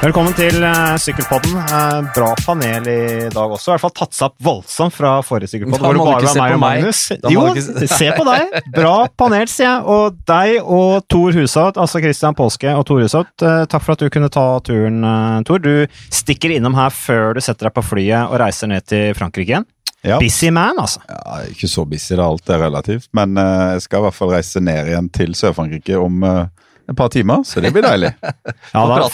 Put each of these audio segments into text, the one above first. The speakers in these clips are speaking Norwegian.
Velkommen til uh, Sykkelpodden. Uh, bra panel i dag også. I hvert fall tatt seg opp voldsomt fra forrige Sykkelpodd. Da må du ikke se på meg. Jo, se på deg! Bra panel, sier jeg. Og deg og Tor Hushovd, altså Christian Påske og Tor Hushovd, uh, takk for at du kunne ta turen, Tor. Du stikker innom her før du setter deg på flyet og reiser ned til Frankrike igjen. Ja. Busy man, altså. Ja, ikke så busy, da. alt er relativt. Men jeg skal i hvert fall reise ned igjen til Sør-Frankrike om et par timer, så det blir deilig. ja, da,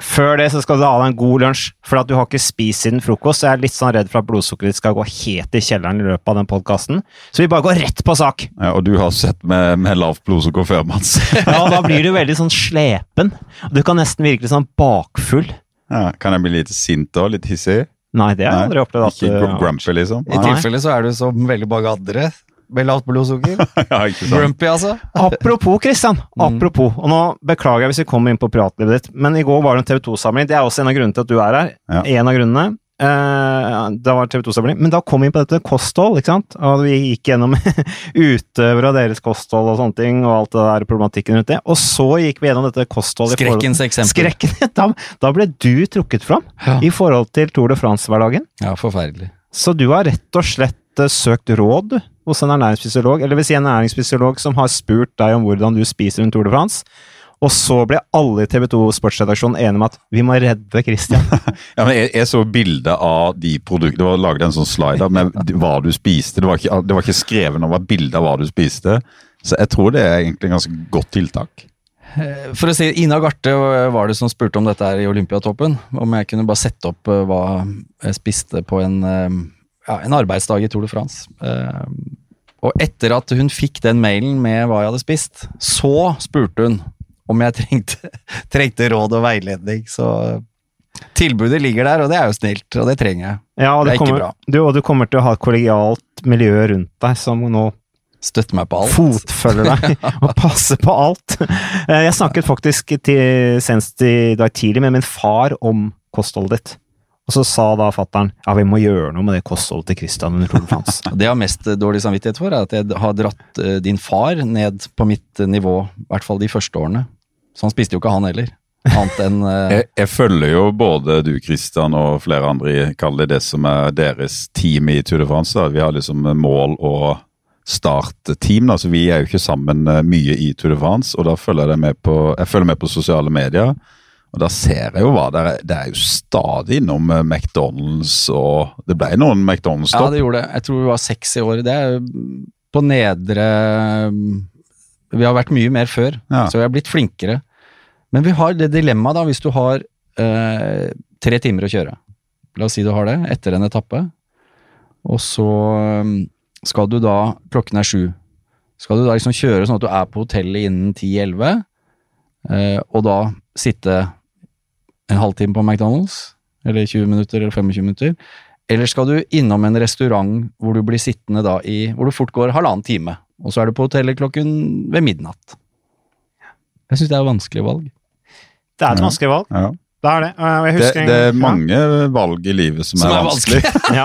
før det så skal du ha deg en god lunsj, for at du har ikke spist siden frokost. Så jeg er litt sånn redd for at blodsukkeret ditt skal gå helt i kjelleren i løpet av den podkasten. Så vi bare går rett på sak. Ja, Og du har sett med, med lavt blodsukker før, Mats. ja, da blir du veldig sånn slepen. Du kan nesten virke sånn bakfull. Ja, Kan jeg bli litt sint og litt hissig? Nei, det har jeg aldri opplevd. Ikke grumpy, liksom? I tilfelle så er du som veldig mange andre med lavt blodsukker. ja, ikke sant. Grumpy, altså. Apropos, Christian. Mm. Apropos. Og nå beklager jeg hvis vi kommer inn på privatlivet ditt, men i går var det en TV 2-samling. Det er også en av grunnene til at du er her. Ja. En av grunnene. Eh, det var TV 2-samling. Men da kom vi inn på dette kosthold, ikke sant. Og vi gikk gjennom utøvere av deres kosthold og sånne ting, og alt det der problematikken rundt det. Og så gikk vi gjennom dette kostholdet Skrekkens eksempel. Skrekken, da, da, ble du trukket fram ja. i forhold til Tour de France-hverdagen. Ja, forferdelig. Så du har rett og slett søkt råd, du? Hos en ernæringsfysiolog, eller vil si en ernæringsfysiolog som har spurt deg om hvordan du spiser rundt Tour de France. Og så ble alle i TV 2 Sportsredaksjonen enige om at vi må redde Christian. ja, men jeg, jeg, så bilde av de produktene. Det var laget en sånn slide med hva du spiste. Det var ikke, det var ikke skrevet noe bilde av hva du spiste. Så jeg tror det er egentlig en ganske godt tiltak. Eh, for å si, Ina Garte var det som spurte om dette her i Olympiatoppen. Om jeg kunne bare sette opp eh, hva jeg spiste på en eh, ja, en arbeidsdag i Tour de France. Og etter at hun fikk den mailen med hva jeg hadde spist, så spurte hun om jeg trengte, trengte råd og veiledning. Så tilbudet ligger der, og det er jo snilt, og det trenger jeg. Ja, og det er kommer, ikke bra. Du, og du kommer til å ha et kollegialt miljø rundt deg som nå Støtter meg på alt. Fotfølger deg og passer på alt. Eh, jeg snakket faktisk til, senest i dag tidlig med min far om kostholdet ditt. Og så sa da fattern ja, vi må gjøre noe med det kostholdet til Christian under Tour de France. det jeg har mest dårlig samvittighet for, er at jeg har dratt uh, din far ned på mitt nivå, i hvert fall de første årene. Så han spiste jo ikke han heller. Annet enn uh... jeg, jeg, følger jo både du, Christian, og flere andre i kall det det som er deres team i Tour de France. Da. Vi har liksom mål og startteam. Da. Så vi er jo ikke sammen eh, mye i Tour de France, og da følger jeg med på, jeg følger med på sosiale medier. Og Da ser jeg jo hva det er. Det er jo stadig innom eh, McDonald's, og det ble noen McDonald's-stopp. Ja, det gjorde det. Jeg tror vi var seks i år. Det er på nedre Vi har vært mye mer før, ja. så vi har blitt flinkere. Men vi har det dilemmaet, da, hvis du har eh, tre timer å kjøre. La oss si du har det, etter en etappe. Og så eh, skal du da Klokken er sju. Skal du da liksom kjøre sånn at du er på hotellet innen 10-11, eh, og da sitte en halvtime på McDonald's, eller 20 minutter eller 25 minutter, eller skal du innom en restaurant hvor du blir sittende da i Hvor det fort går halvannen time, og så er du på hotellet klokken ved midnatt. Jeg syns det er et vanskelig valg. Det er et vanskelig valg. Ja. Det er det. det. det. er mange ja. valg i livet som, som er, er vanskelig. ja.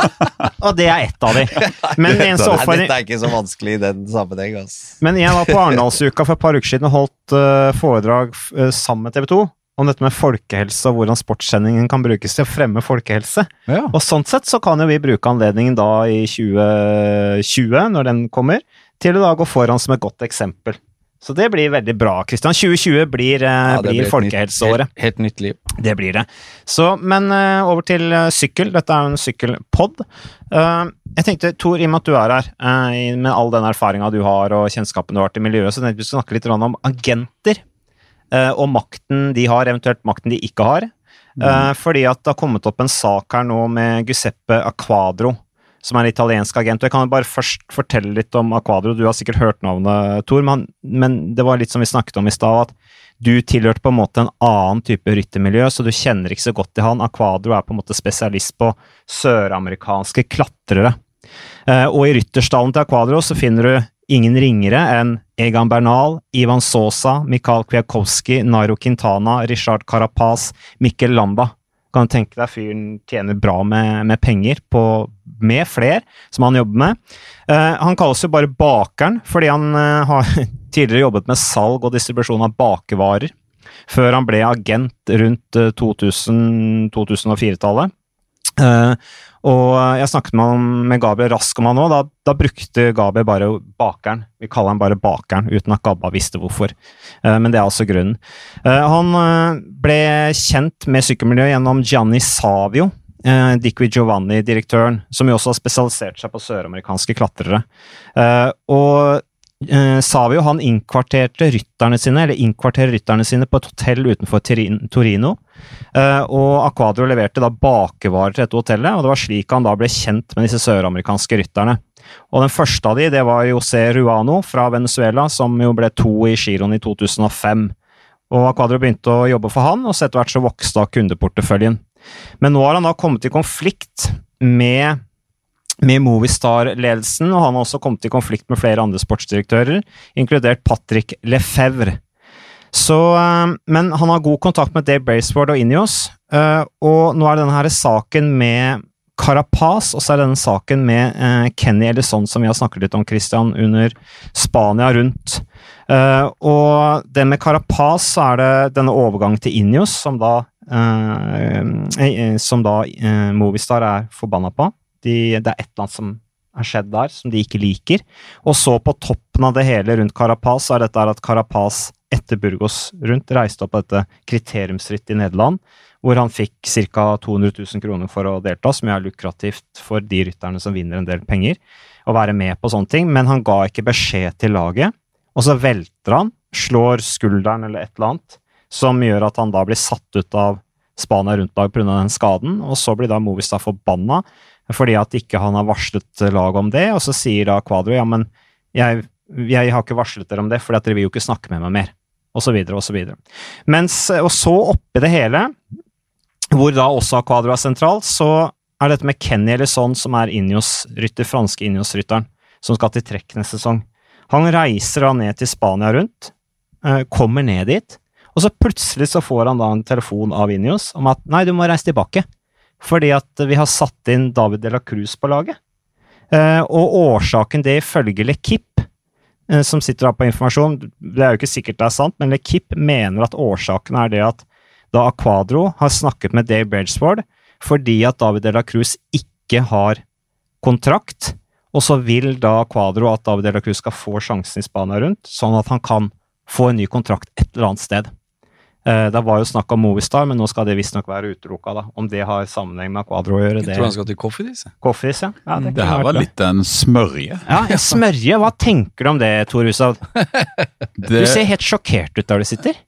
Og det er ett av de. Men en så Dette er ikke så vanskelig i den sammenheng. Ass. Men jeg var på Arendalsuka for et par uker siden og holdt uh, foredrag uh, sammen med TV 2 om dette med folkehelse og hvordan sportssendingen kan brukes til å fremme folkehelse. Ja. Og sånn sett så kan jo vi bruke anledningen da i 2020, når den kommer, til å da gå foran som et godt eksempel. Så det blir veldig bra, Kristian. 2020 blir, eh, ja, blir, blir folkehelseåret. Helt, helt, nytt liv. Det blir det. Så, men uh, over til uh, sykkel. Dette er jo en sykkelpod. Uh, jeg tenkte, Tor, i og med at du er her, med all den erfaringa du har og kjennskapen du har til miljøet, så tenkte vi skulle snakke litt om agenter Eh, og makten de har, eventuelt makten de ikke har. Mm. Fordi at det har kommet opp en sak her nå med Guseppe Aquadro, som er en italiensk agent. og Jeg kan bare først fortelle litt om Aquadro. Du har sikkert hørt navnet, Tor, men, men det var litt som vi snakket om i stad, at du tilhørte på en måte en annen type ryttermiljø, så du kjenner ikke så godt til han. Aquadro er på en måte spesialist på søramerikanske klatrere. Eh, og i rytterstallen til Aquadro så finner du ingen ringere enn Egan Bernal, Ivan Sosa, Mikhail Kwiatkowski, Nairo Quintana, Richard Carapaz, Mikkel Lamba. Kan du tenke deg fyren tjener bra med, med penger på, med fler som han jobber med. Uh, han kalles jo bare Bakeren fordi han uh, har tidligere jobbet med salg og distribusjon av bakevarer. før han ble agent rundt 2000-2004-tallet. Uh, og jeg snakket med, med Gabriel Rask om han òg. Da, da, brukte Gabriel bare bakeren. Vi kaller han bare bakeren, uten at Gabba visste hvorfor. Uh, men det er altså grunnen. Uh, han ble kjent med sykkelmiljøet gjennom Gianni Savio, uh, Dickie Giovanni-direktøren, som jo også har spesialisert seg på søramerikanske klatrere. og Eh, Savio han innkvarterte rytterne sine, eller innkvarterer rytterne sine på et hotell utenfor Torino. Eh, og Aquadro leverte da bakevarer til dette hotellet, og det var slik han da ble kjent med disse søramerikanske rytterne. Og Den første av de, det var José Ruano fra Venezuela, som jo ble to i giroen i 2005. Og Aquadro begynte å jobbe for han, og så etter hvert så vokste da kundeporteføljen. Men nå har han da kommet i konflikt med med Movistar-ledelsen, og han har også kommet i konflikt med flere andre sportsdirektører, inkludert Patrick Lefebvre. Så, eh, men han har god kontakt med Dave Braceward og Inios, eh, og nå er denne her saken med Carapaz, og så er denne saken med eh, Kenny Ellison, som vi har snakket litt om, Christian, under Spania rundt. Og det med Carapaz, så er det denne overgangen til Inios, som da, som da Movistar er forbanna på. De, det er et eller annet som har skjedd der, som de ikke liker. Og så på toppen av det hele rundt Carapaz, er dette at Carapaz etter Burgos rundt reiste opp dette kriteriumsrittet i Nederland, hvor han fikk ca. 200 000 kroner for å delta, som er lukrativt for de rytterne som vinner en del penger, å være med på sånne ting, men han ga ikke beskjed til laget. Og så velter han, slår skulderen eller et eller annet, som gjør at han da blir satt ut av Spania rundt-lag pga. den skaden, og så blir da Movistad forbanna fordi at ikke han har varslet laget om det, og så sier da Quadro ja, men jeg, jeg har ikke varslet dere om det, fordi at dere vil jo ikke snakke med meg mer, og så videre og så videre. Mens, og så oppi det hele, hvor da også Quadro er sentral, så er dette med Kenny sånn, som er Injos-rytter, franske Injos-rytteren, som skal til trekk neste sesong. Han reiser da ned til Spania rundt, eh, kommer ned dit, og så plutselig så får han da en telefon av Injos om at nei, du må reise tilbake fordi at vi har satt inn David de la Cruz på laget. Eh, og årsaken det ifølge Lekip, eh, som sitter her på informasjon, det er jo ikke sikkert det er sant, men Lekip mener at årsaken er det at da Aquadro har snakket med Dave Bridgeford fordi at David de la Cruz ikke har kontrakt, og så vil da Aquadro at David de la Cruz skal få sjansen i Spania rundt, sånn at han kan få en ny kontrakt et eller annet sted. Uh, det var jo snakk om Movistar, men nå skal det visstnok være utelukka. Om det har sammenheng med Quadro å gjøre. Jeg tror han skal til Coffeedis. Coffeedis, ja. ja det, det her var litt en smørje. Ja, en smørje. Hva tenker du om det, Tor Hushovd? det... Du ser helt sjokkert ut der du sitter.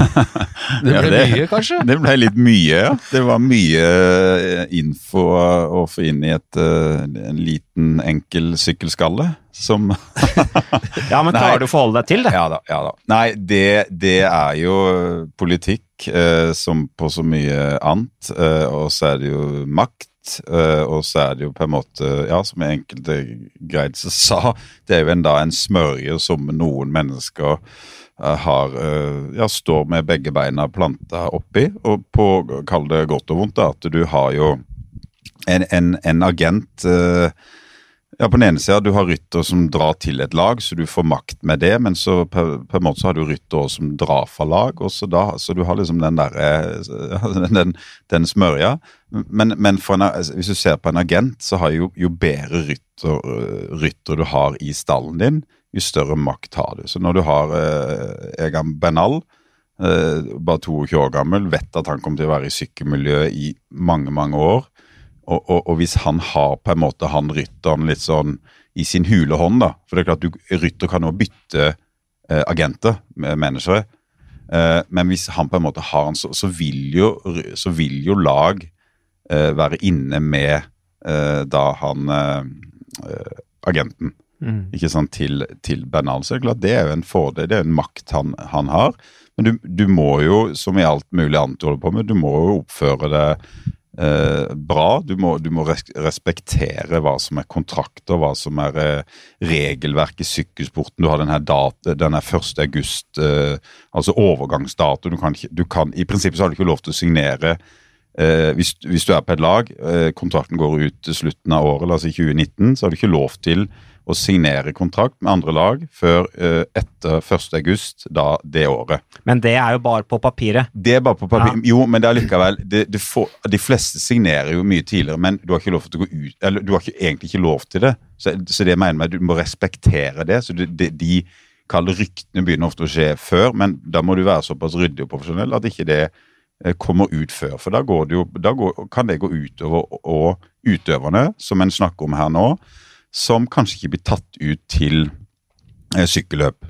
det ble ja, det, mye, kanskje? Det ble litt mye, ja. Det var mye eh, info å få inn i et, eh, en liten, enkel sykkelskalle som Ja, men klarer du å forholde deg til det? Ja da. ja da. Nei, det, det er jo politikk eh, som på så mye annet. Eh, og så er det jo makt. Eh, og så er det jo på en måte, ja, som enkelte Greidse sa, det er jo en, da en smørje som noen mennesker uh, har uh, ja, står med begge beina planta oppi. Og på, kall det godt og vondt, da, at du har jo en, en, en agent ja, På den ene sida du har rytter som drar til et lag, så du får makt med det. Men så på, en måte så har du rytter som drar fra lag, og så, da, så du har liksom den derre den, den, den, smørja. Men, men en, hvis du ser på en agent, så har jo, jo bedre rytter, rytter, du har i stallen din, jo større makt har du. Så når du har eh, Egan Benal, eh, bare 22 år gammel, vet at han kommer til å være i sykkelmiljøet i mange, mange år og, og, og, hvis han har på en måte han rytteren litt sånn i sin hule hånd, da For det er klart du, rytter kan jo bytte eh, agenter, managere. Eh, men hvis han på en måte har han, så, så, vil, jo, så vil jo lag eh, være inne med eh, da han eh, agenten. Mm. Ikke sant, til, til Bernal. Så det er klart det er jo en fordel, det er en makt han, han har. Men du, du, må jo, som i alt mulig annet du holder på med, du må jo oppføre det eh, bra. Du må, du må, respektere hva som er kontrakter, hva som er eh, regelverk i sykkelsporten. Du har denne, date, denne 1. august, eh, altså overgangsdato. Du kan, du kan, I prinsippet så har du ikke lov til å signere eh, hvis, hvis, du er på et lag, eh, kontrakten går ut til slutten av året, altså i 2019, så har du ikke lov til å signere kontrakt med andre lag før uh, etter 1.8 da det året. Men det er jo bare på papiret? Det er bare på papiret. Ja. Jo, men det er likevel det, det får, De fleste signerer jo mye tidligere, men du har ikke lov til å gå ut Eller du har ikke, egentlig ikke lov til det. Så, så det mener jeg, du må respektere det. så det, de, de kalde ryktene begynner ofte å skje før, men da må du være såpass ryddig og profesjonell at ikke det eh, kommer ut før. For da, det jo, da går, kan det gå utover og utøverne, som en snakker om her nå, som kanskje ikke blir tatt ut til eh, sykkelløp.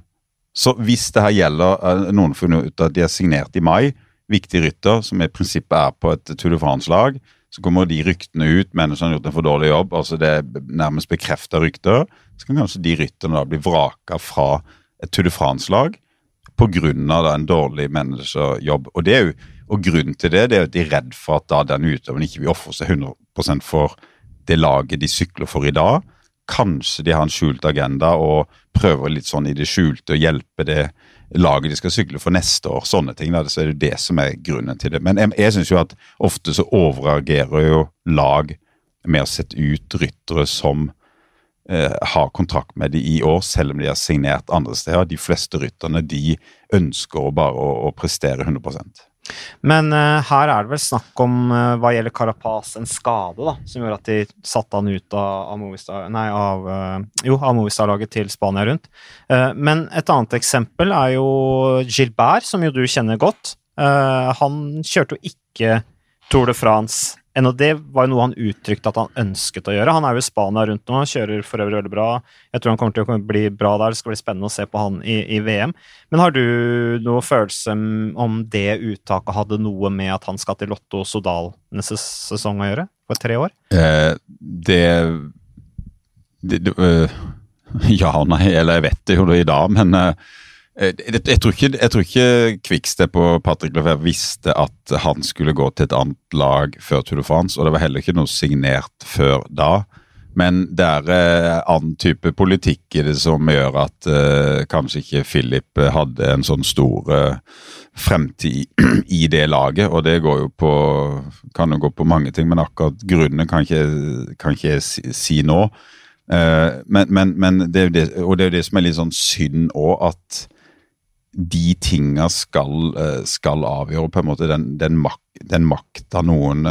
Så hvis det her gjelder eh, noen funnet ut at de er signert i mai, viktig rytter, som i prinsippet er på et Tour de France-lag, så kommer de ryktene ut, Menneskene har gjort en for dårlig jobb, altså det er nærmest bekrefta rykter, så kan kanskje de rytterne da bli vraka fra et Tour de France-lag pga. en dårlig managerjobb. Og, det er jo, og grunnen til det, det er at de er redd for at da den utøveren ikke vil ofre seg 100% for det laget de sykler for i dag. Kanskje de har en skjult agenda og prøver litt sånn i det skjulte å hjelpe det laget de skal sykle for neste år. Sånne ting. Da. Så er det det som er grunnen til det. Men jeg, jeg syns jo at ofte så overreagerer jo lag med å sette ut ryttere som eh, har kontrakt med de i år, selv om de har signert andre steder. De fleste rytterne de ønsker bare å, å prestere 100 men uh, her er det vel snakk om, uh, hva gjelder Carapaz, en skade da, som gjorde at de satte han ut av, av Movistar-laget uh, til Spania rundt. men et annet eksempel er jo Gilbert, som jo du kjenner godt. han kjørte jo ikke Tour de France det var jo noe han uttrykte at han ønsket å gjøre. Han er jo i Spania rundt nå, han kjører for øvrig veldig bra. Jeg tror han kommer til å bli bra der, det skal bli spennende å se på han i, i VM. Men har du noe følelse om det uttaket hadde noe med at han skal til Lotto Sodal neste sesong å gjøre? For tre år? Eh, det, det, det øh, Ja og nei, eller jeg vet det jo i dag, men øh, jeg, jeg, tror ikke, jeg tror ikke Quickstep og Patrick Lefebvre visste at han skulle gå til et annet lag før Tour de France, og det var heller ikke noe signert før da. Men det er eh, annen type politikk i det som gjør at eh, kanskje ikke Philip hadde en sånn stor eh, fremtid i det laget. Og det går jo på kan jo gå på mange ting, men akkurat grunnen kan ikke, kan ikke jeg si, si nå. Eh, men, men, men det det, og det er jo det som er litt sånn synd òg, at de tinga skal, eh, skal, avgjøre på en måte den, den, mak, den makta noen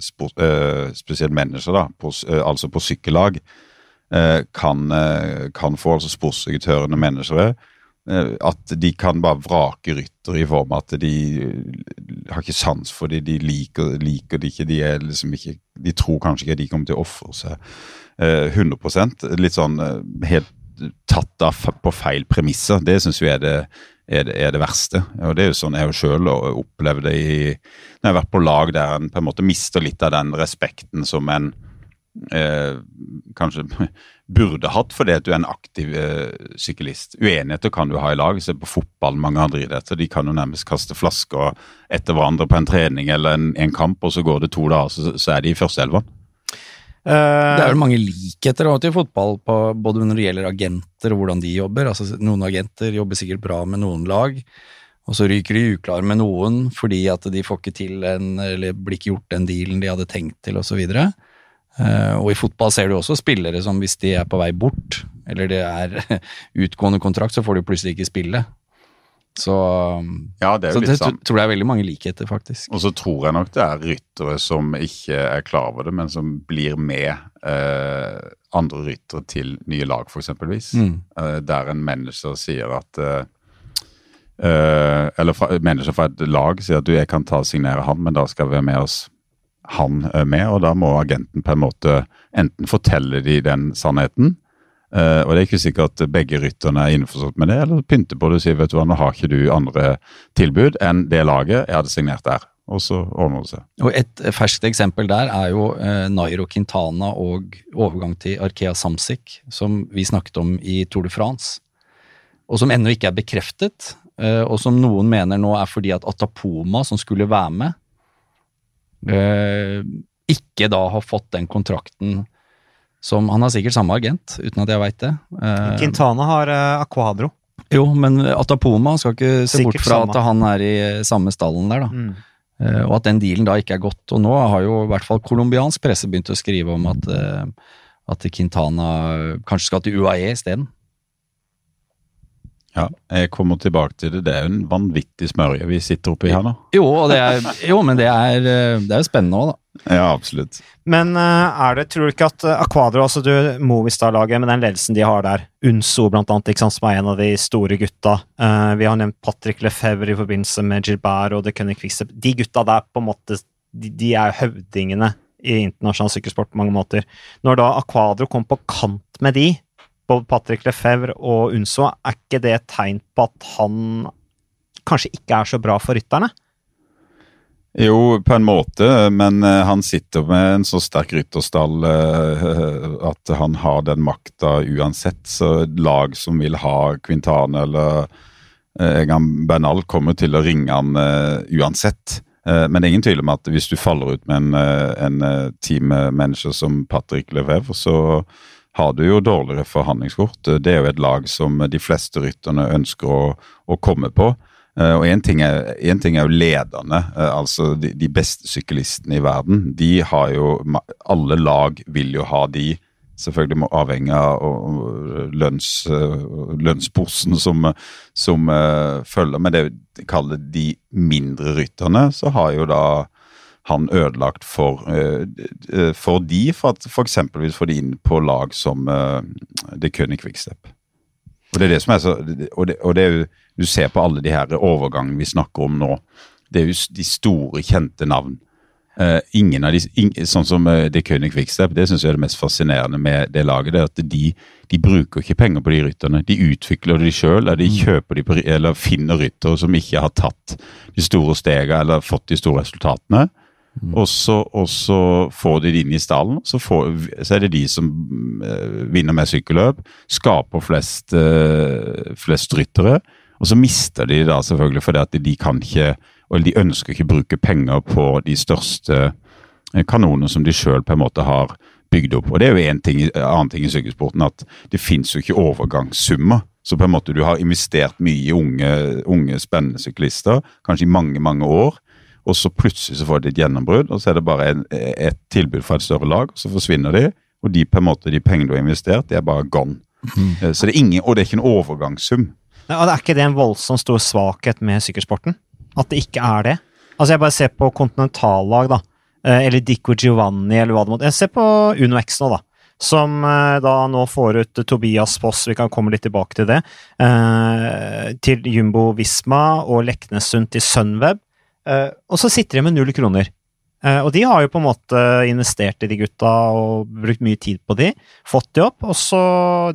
sport, uh, spesielt mennesker, da, på, altså på sykkellag, kan, kan, få, altså sportsdirektørene mennesker, at de kan bare vrake ryttere i form av at de har ikke sans for dem, de liker, liker det ikke, de, er liksom ikke, de tror kanskje ikke de kommer til å ofre seg 100% Litt sånn helt tatt av på feil premisser. Det syns vi er det, er, det, er det, verste. Og Det er jo sånn jeg sjøl opplevde i, når jeg har vært på lag der en på en måte mister litt av den respekten som en eh, kanskje burde hatt fordi at du er en aktiv eh, syklist. Uenigheter kan du ha i lag. Se på fotball, mange andre idretter. De kan jo nærmest kaste flasker etter hverandre på en trening eller en, en kamp, og så går det to dager, så, så er de i førsteelveren. Uh, det er vel mange likheter til fotball, på, både når det gjelder agenter og hvordan de jobber. Altså, noen agenter jobber sikkert bra med noen lag, og så ryker de uklar med noen fordi at de får ikke til en, eller blir ikke gjort den dealen de hadde tenkt til, osv. Og, uh, og i fotball ser du også spillere som hvis de er på vei bort, eller det er utgående kontrakt, så får de plutselig ikke spille. Så, ja, det så. Jeg tror det er veldig mange likheter, faktisk. Og så tror jeg nok det er ryttere som ikke er klar over det, men som blir med eh, andre ryttere til nye lag, for eksempelvis. Mm. Eh, der en manager sier at eh, eh Eller fra, manager fra et lag sier at du, jeg kan ta og signere han, men da skal vi ha med oss han eh, med, og da må agenten på en måte enten fortelle de den sannheten, Uh, og Det er ikke sikkert at begge rytterne er innforstått med det, eller pynter på det og sier vet du hva, nå har ikke du andre tilbud enn det laget jeg hadde signert der. Og så ordner det seg. Og Et ferskt eksempel der er jo uh, Nairo Quintana og overgang til Arkea Samsic, som vi snakket om i Tour de France. Og som ennå ikke er bekreftet, uh, og som noen mener nå er fordi at Atapoma, som skulle være med, ikke da har fått den kontrakten som Han har sikkert samme agent, uten at jeg veit det. Uh, Quintana har uh, Aquadro. Jo, men Atapoma skal ikke se sikkert bort fra samme. at han er i samme stallen der, da. Mm. Uh, og at den dealen da ikke er gått. Og nå har jo i hvert fall colombiansk presse begynt å skrive om at, at Quintana kanskje skal til UAE isteden. Ja, jeg kommer tilbake til det. Det er jo en vanvittig smørje vi sitter oppi her nå. Jo, er, jo men det er, det er jo spennende òg, da. Ja, absolutt. Men uh, er det, tror du ikke at uh, Aquadro, altså du, Movistar-laget med den ledelsen de har der, Unso blant annet, ikke sant, som er en av de store gutta uh, Vi har nevnt Patrick Lefebvre i forbindelse med Gilbert og The Cunning Quickstep. De gutta der på en måte, de, de er høvdingene i internasjonal sykkelsport på mange måter. Når da Aquadro kom på kant med de, både Patrick Lefebvre og Unso, er ikke det et tegn på at han kanskje ikke er så bra for rytterne? Jo, på en måte, men uh, han sitter med en så sterk rytterstall uh, at han har den makta uansett. Så lag som vil ha Quintane eller uh, Egan Bernal, kommer til å ringe han uansett. Men det er ingen tvil om at hvis du faller ut med en, en teammanager som Patrick Lefebvre, så har du jo dårligere forhandlingskort. Det er jo et lag som de fleste rytterne ønsker å, å komme på. Uh, og Én ting, ting, er jo lederne, uh, altså de, beste syklistene i verden. De har jo Alle lag vil jo ha de. Selvfølgelig må avhenge av lønns, lønnsposen lønnsposten som, som følger. Men det vi kaller de mindre rytterne, så har jo da han ødelagt for, for de, for at f.eks. få de inn på lag som The König Quickstep. Og det er det som er så, og det, og det er jo du ser på alle de her overgangene vi snakker om nå. Det er jo de store, kjente navn. Uh, ingen av de, ing, Sånn som uh, det König Quickstep, det syns jeg er det mest fascinerende med det laget. det er at De, de bruker ikke penger på de rytterne. De utvikler de sjøl, eller de mm. kjøper de på, eller finner ryttere som ikke har tatt de store stegene eller fått de store resultatene. Mm. Og, så, og, så, får de det inn i stallen, så, får, så er det de som uh, vinner med sykkelløp, skaper flest, flest ryttere. Og så mister de da selvfølgelig fordi at de kan ikke, og de ønsker ikke å bruke penger på de største eh, kanonene som de sjøl på en måte har bygd opp. Og Det er jo en ting, annen ting i sykkelsporten at det fins jo ikke overgangssummer. Så på en måte du har investert mye i unge, unge spennende syklister, kanskje i mange, mange år. Og så plutselig så får de et gjennombrudd, og så er det bare en, et tilbud fra et større lag, og så forsvinner de. Og de på en måte, de pengene du har investert, de er bare gone. Mm. Så det er ingen, Og det er ikke en overgangssum. Og Er ikke det en voldsomt stor svakhet med sykkelsporten? At det ikke er det? Altså Jeg bare ser på kontinentallag, da. Eh, eller Dico Giovanni, eller hva det måtte Jeg ser på Uno X nå, da. Som eh, da nå får ut Tobias Foss, vi kan komme litt tilbake til det, eh, til Jumbo Visma og Leknessund til Sunweb. Og så sitter de med null kroner. Uh, og de har jo på en måte investert i de gutta og brukt mye tid på de. Fått de opp. Og så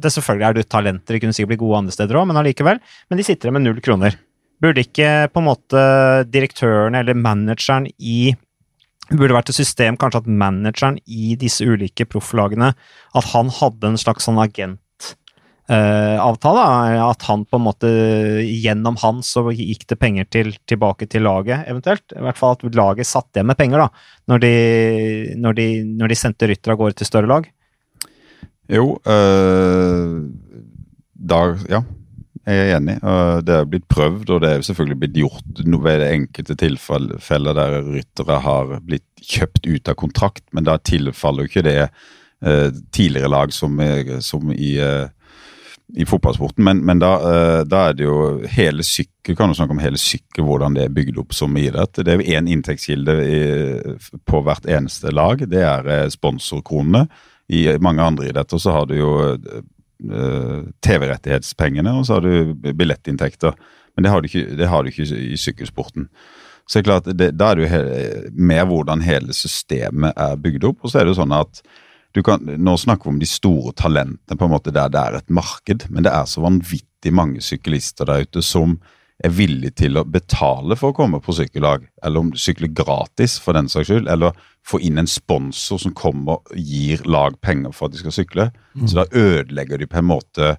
det Selvfølgelig er det talenter, de kunne sikkert bli gode andre steder òg, men allikevel. Men de sitter med null kroner. Burde ikke på en måte direktøren eller manageren i Burde vært et system kanskje at manageren i disse ulike profflagene At han hadde en slags sånn agent Uh, avtale. At han på en måte Gjennom han så gikk det penger til, tilbake til laget, eventuelt. I hvert fall at laget satt igjen med penger, da, når de, når de, når de sendte ryttere av gårde til større lag. Jo, uh, da Ja, jeg er enig. Uh, det er blitt prøvd, og det er selvfølgelig blitt gjort ved det enkelte tilfeller der ryttere har blitt kjøpt ut av kontrakt, men da tilfaller jo ikke det tidligere lag som, som i i fotballsporten, men, men da, uh, da, er det jo hele sykkel, kan du snakke om hele sykkel, hvordan det er bygd opp som idrett. Det er jo én inntektskilde i, på hvert eneste lag, det er uh, sponsorkronene. I mange andre idretter så har du jo uh, TV-rettighetspengene, og så har du billettinntekter. Men det har du ikke, det har du ikke i sykkelsporten. Så det er klart, det, Da er det jo mer hvordan hele systemet er bygd opp. Og så er det jo sånn at kan, nå snakker vi om de store talentene, på en måte der det er et marked, men det er så vanvittig mange syklister der ute som er villige til å betale for å komme på sykkellag, eller om du sykler gratis for den saks skyld, eller få inn en sponsor som kommer og gir lag penger for at de skal sykle. Mm. Så da ødelegger de på en måte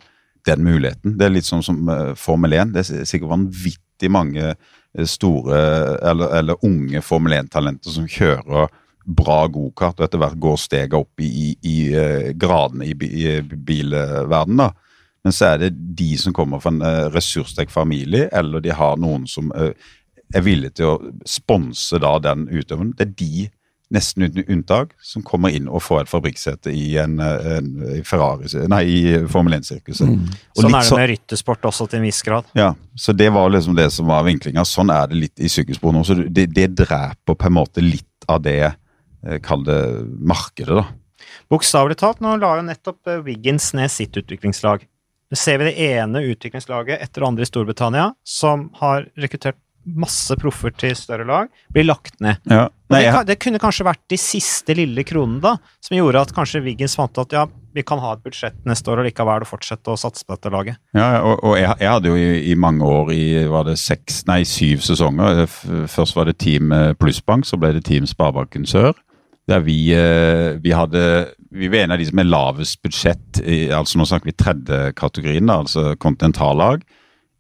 den muligheten. Det er litt sånn som uh, Formel 1. Det er sikkert vanvittig mange uh, store eller, eller unge Formel 1-talenter som kjører bra gokart, og etter hvert går steget opp i, i, i uh, gradene i, i bilverdenen. Men så er det de som kommer fra en uh, ressurssterk familie, eller de har noen som er villige til å sponse da den utøveren. Det er de nesten uten unntak, som kommer inn og får et fabrikksete i en, en Ferrari, nei, i Formel 1-sirkuset. Mm. Sånn er det med ryttersport også til en viss grad. Ja, så det var liksom det som var vinklinga. Sånn er det litt i sykkelsporet nå. Så det, det dreper på en måte litt av det, eh, kall det markedet, da. Bokstavelig talt, nå la jo nettopp eh, Wiggins ned sitt utviklingslag. Nå ser vi det ene utviklingslaget etter det andre i Storbritannia som har rekruttert masse proffer til større lag, blir lagt ned. Ja. Nei, det, det, kunne kanskje vært de siste lille kronene da, som gjorde at kanskje Wiggins fant at ja, vi kan ha et budsjett neste år og likevel fortsette å satse på dette laget. Ja, og, og jeg, jeg, hadde jo i, i, mange år, i var det seks, nei syv sesonger Først var det Team eh, Plussbank, så ble det Team Sparebanken Sør. Der vi, eh, vi hadde Vi var en av de som er lavest budsjett, altså nå snakker vi tredje kategorien, altså kontinentallag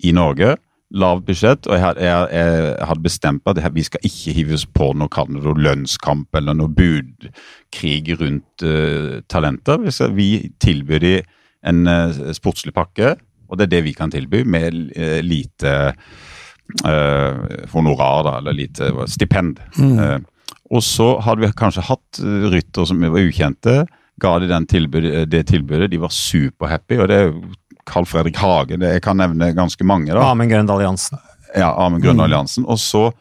i Norge lavt budsjett, og jeg, jeg, jeg, hadde bestemt at vi skal ikke hive oss på noe, noe lønnskamp eller noe budkrig rundt uh, talenter. Vi, skal, vi tilbyr dem en uh, sportslig pakke, og det er det vi kan tilby, med uh, lite honorar, da, eller lite stipend. Mm. Og så hadde vi kanskje hatt ryttere som var ukjente. Ga de tilbud, det tilbudet, de var superhappy, og det er Carl Fredrik Hagen. jeg kan nevne ganske mange. da. Amund Grøndal Jansen. Ja, Amund Grøndal Jansen. Mm. Og så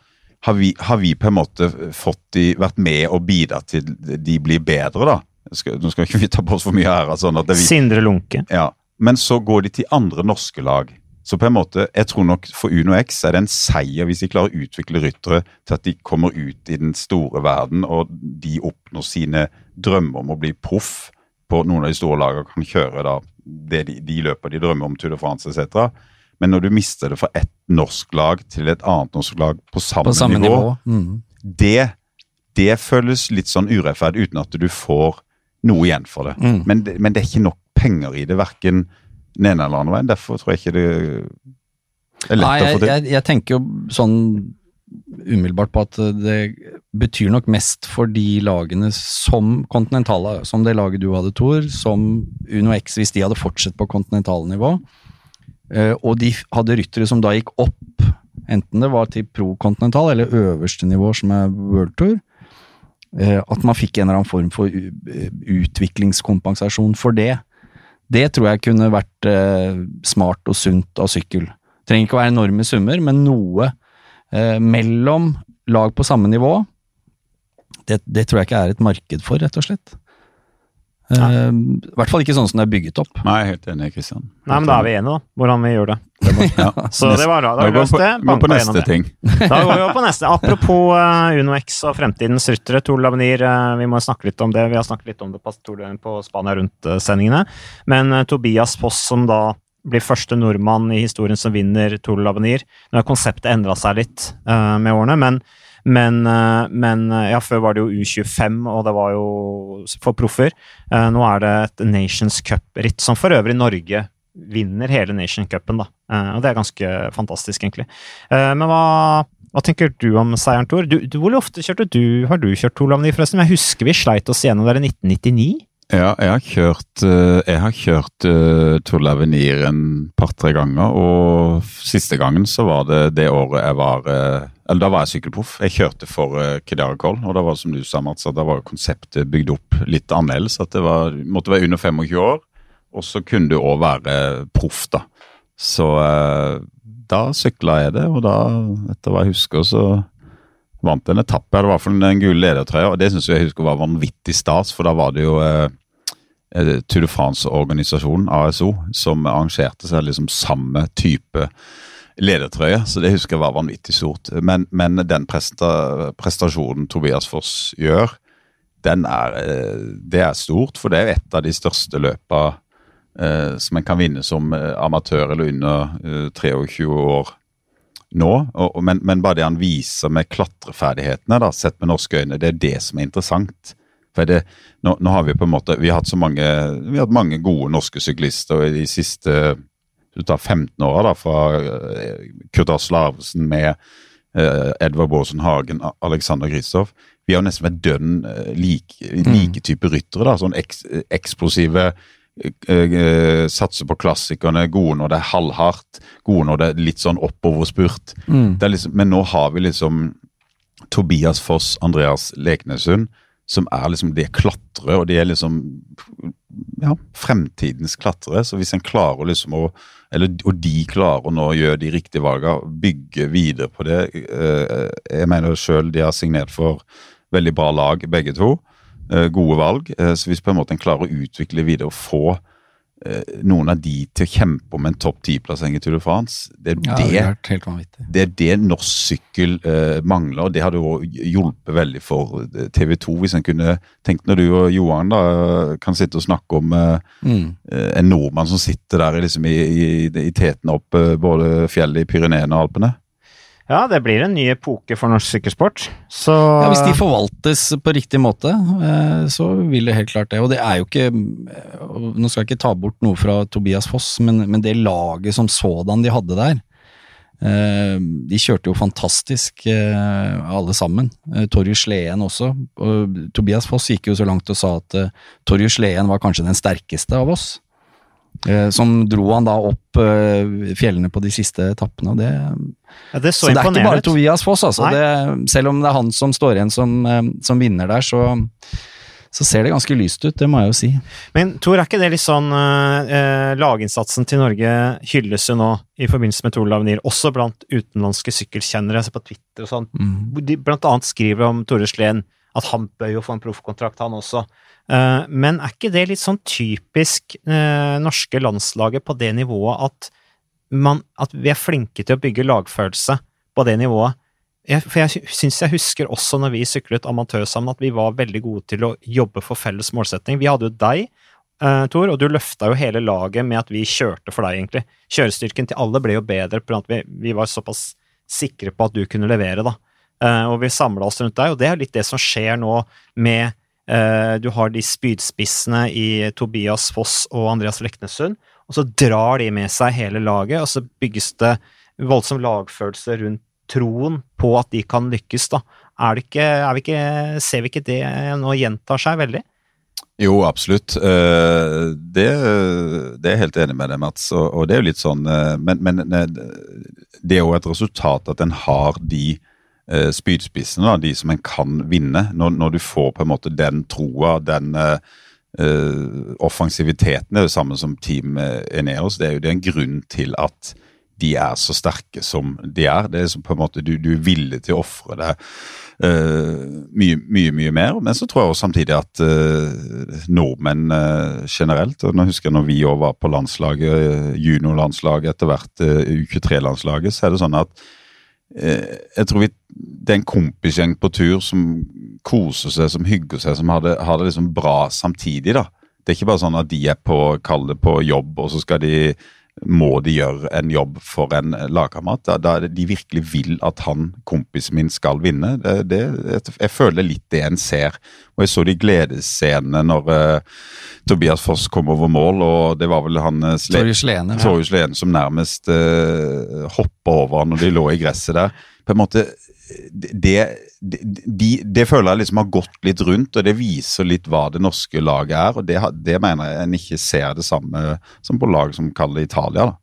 har vi, har vi, på en måte fått de, vært med og bidra til de blir bedre, da. Skal, nå skal ikke vi ta på oss for mye ære. Sånn Sindre Lunke. Ja, Men så går de til andre norske lag. Så på en måte, jeg tror nok for Uno X er det en seier hvis de klarer å utvikle ryttere til at de kommer ut i den store verden, og de oppnår sine drømmer om å bli proff på noen av de store lagene, kan kjøre da det de, de løper de drømmer om Tour de France etc. Men når du mister det fra ett norsk lag til et annet norsk lag på samme, på samme nivå, nivå. Mm. Det, det, føles litt sånn urettferdig uten at du får noe igjen for det. Mm. Men, men, det er ikke nok penger i det, verken den ene eller andre veien. Derfor tror jeg ikke det er lett Nei, jeg, å få til. Jeg, jeg tenker jo sånn umiddelbart på at det betyr nok mest for de lagene som kontinentale, som det laget du hadde, Tor, som Uno X, hvis de hadde fortsatt på kontinentalnivå. Eh, og de hadde ryttere som da gikk opp, enten det var til pro-kontinental eller øverste nivå, som er World Tour. Eh, at man fikk en eller annen form for utviklingskompensasjon for det. Det tror jeg kunne vært eh, smart og sunt av sykkel. Trenger ikke å være enorme summer, men noe eh, mellom lag på samme nivå, det, det, tror jeg ikke er et marked for, rett og slett. Uh, I hvert fall ikke sånn som det er bygget opp. Nei, helt enig, Kristian. Nei, men da er vi enige, da. Hvordan vi gjør det. det ja. Så det var da. Da har vi løst det. Gå på neste ting. da går vi på neste. Apropos uh, UnoX og fremtidens ryttere. Tor Lavenir, uh, vi må snakke litt om det. Vi har snakket litt om det på, på Spania Rundt-sendingene. Men Tobias Foss, som da blir første nordmann i historien som vinner Tour Lavenir. Nå har konseptet endra seg litt uh, med årene, men, men, uh, men, eh, ja, før var det jo U25, og det var jo for proffer. Uh, nå er det et Nations Cup-ritt, som for øvrig Norge vinner hele Nation Cupen, da. og det er ganske fantastisk, egentlig. men hva, hva tenker du om seieren, Tor? Du, du, hvor ofte kjørte du? Har du kjørt de Lavenir, forresten? Jeg husker vi sleit oss igjennom der i 1999. Ja, jeg har kjørt, eh, jeg har kjørt uh, Tour Lavenir en par-tre ganger. Og siste gangen så var det det året jeg var uh, Eller da var jeg sykkelproff. Jeg kjørte for uh, Kedarikol, og da var som du sa, Mats, at da var konseptet bygd opp litt annerledes. At det var, måtte være under 25 år, og så kunne du òg være proff, da. Så uh, da sykla jeg det, og da, etter hva jeg husker, så vant en etappe. Det var i hvert fall den gule ledertrøya, og det syns jeg husker var vanvittig stas, for da var det jo eh, eh Tour de France-organisasjonen, ASO, som arrangerte seg liksom samme type ledertrøye, så det husker jeg var vanvittig stort. Men, men den presta, prestasjonen Tobias Foss gjør, den er, eh, det er stort, for det er et av de største løpa eh, som en kan vinne som eh, amatør eller under eh, 23 år nå, og, men, men, bare det han viser med klatreferdighetene, da, sett med norske øyne, det er det som er interessant. For det, nå, nå, har vi på en måte vi har hatt så mange, vi har hatt mange gode norske syklister i de siste du tar 15 åra, fra uh, Kurt Asle Arvesen med uh, Edvard Baasen Hagen, Alexander Kristoff. Vi har nesten vært dønn uh, like, mm. like type ryttere. da, Sånn eks, eksplosive satser på klassikerne, gode når det er halvhardt, gode når det er litt sånn oppoverspurt. Mm. Liksom, men nå har vi liksom Tobias Foss, Andreas Leknesund, som er liksom det klatrere, og de er liksom ja, fremtidens klatrere. Så hvis en klarer liksom å eller, Og de klarer å nå gjøre de riktige valgene, bygge videre på det eh, Jeg mener sjøl de har signert for veldig bra lag, begge to. Eh, gode valg. Eh, så hvis på en måte en klarer å utvikle videre og få noen av de til å kjempe om en topp ti-plassering i Tour de France. Det er, ja, det, det, det, er det norsk sykkel uh, mangler, og det hadde jo hjulpet veldig for eh, TV 2. Hvis en kunne tenkt når du og Johan da kan sitte og snakke om uh, mm. en nordmann som sitter der liksom, i, i, i teten opp både fjellet i Pyreneene og Alpene. Ja, det blir en ny epoke for norsk sykkelsport. Så ja, Hvis de forvaltes på riktig måte, eh, så vil det helt klart det. Og det er jo ikke Nå skal jeg ikke ta bort noe fra Tobias Foss, men, men det laget som sådan de hadde der eh, De kjørte jo fantastisk, eh, alle sammen. Torjus Sleen også. Og Tobias Foss gikk jo så langt og sa at Torjus Sleen var kanskje den sterkeste av oss. Eh, som dro han da opp eh, fjellene på de siste etappene. Det, ja, det så, så det er ikke bare Tobias Foss, altså. Det, selv om det er han som står igjen som, eh, som vinner der, så, så, ser det ganske lyst ut, det må jeg jo si. Men Tor, er ikke det litt sånn eh, Laginnsatsen til Norge hylles jo nå i forbindelse med Tour Lavenir, også blant utenlandske sykkelkjennere, altså på Twitter og sånn. Mm. De blant annet skriver om Tore Sleen at han bør jo få en proffkontrakt, han også. Eh, men er ikke det litt sånn typisk eh, norske landslaget på det nivået at, man, at vi er flinke til å bygge lagfølelse på det nivået? Jeg, for jeg syns jeg husker også når vi syklet amatør sammen, at vi var veldig gode til å jobbe for felles målsetting. Vi hadde jo deg, uh, Tor, og du løfta jo hele laget med at vi kjørte for deg, egentlig. Kjørestyrken til alle ble jo bedre at vi, vi var såpass sikre på at du kunne levere, da. Uh, og vi samla oss rundt deg, og det er litt det som skjer nå med Eh, du har de spydspissene i Tobias Foss og Andreas Leknessund, og så drar de med seg hele laget, og så bygges det voldsom lagfølelse rundt troen på at de kan lykkes, da. Er det ikke, er vi ikke, ser vi ikke det nå gjentar seg veldig? Jo, absolutt. Eh, det, det, er jeg helt enig med deg, Mats. Og, det er jo litt sånn eh, Men, men det er jo et resultat at en har de eh, spydspissene, da, de som en kan vinne. Når, når, du får på en måte den troa, den eh, eh offensiviteten, er det samme som Team Eneos. Det er jo det en grunn til at de er så sterke som de er. Det er som på en måte Du, du er villig til å ofre deg uh, mye, mye, mye mer. Men så tror jeg også samtidig at uh, nordmenn uh, generelt og Nå husker jeg når vi òg var på landslaget, juniorlandslaget, etter hvert U23-landslaget, så er det sånn at Eh, jeg tror vi, det er en kompisgjeng på tur som koser seg, som hygger seg, som har det, har det liksom bra samtidig. da. Det er ikke bare sånn at de er på, kall det på jobb, og så skal de må de gjøre en jobb for en lagkamerat. Da, da de virkelig vil at han, kompisen min, skal vinne. Det, det, jeg føler litt det en ser. Og jeg så de gledesscenene når uh, Tobias Foss kom over mål, og det var vel han uh, Torjus Lene, ja. som nærmest uh, hoppa over når de lå i gresset der. På en måte det, de, det føler jeg liksom har gått litt rundt, og det viser litt hva det norske laget er. og Det, det mener jeg en ikke ser det samme som på lag som kaller Italia. da.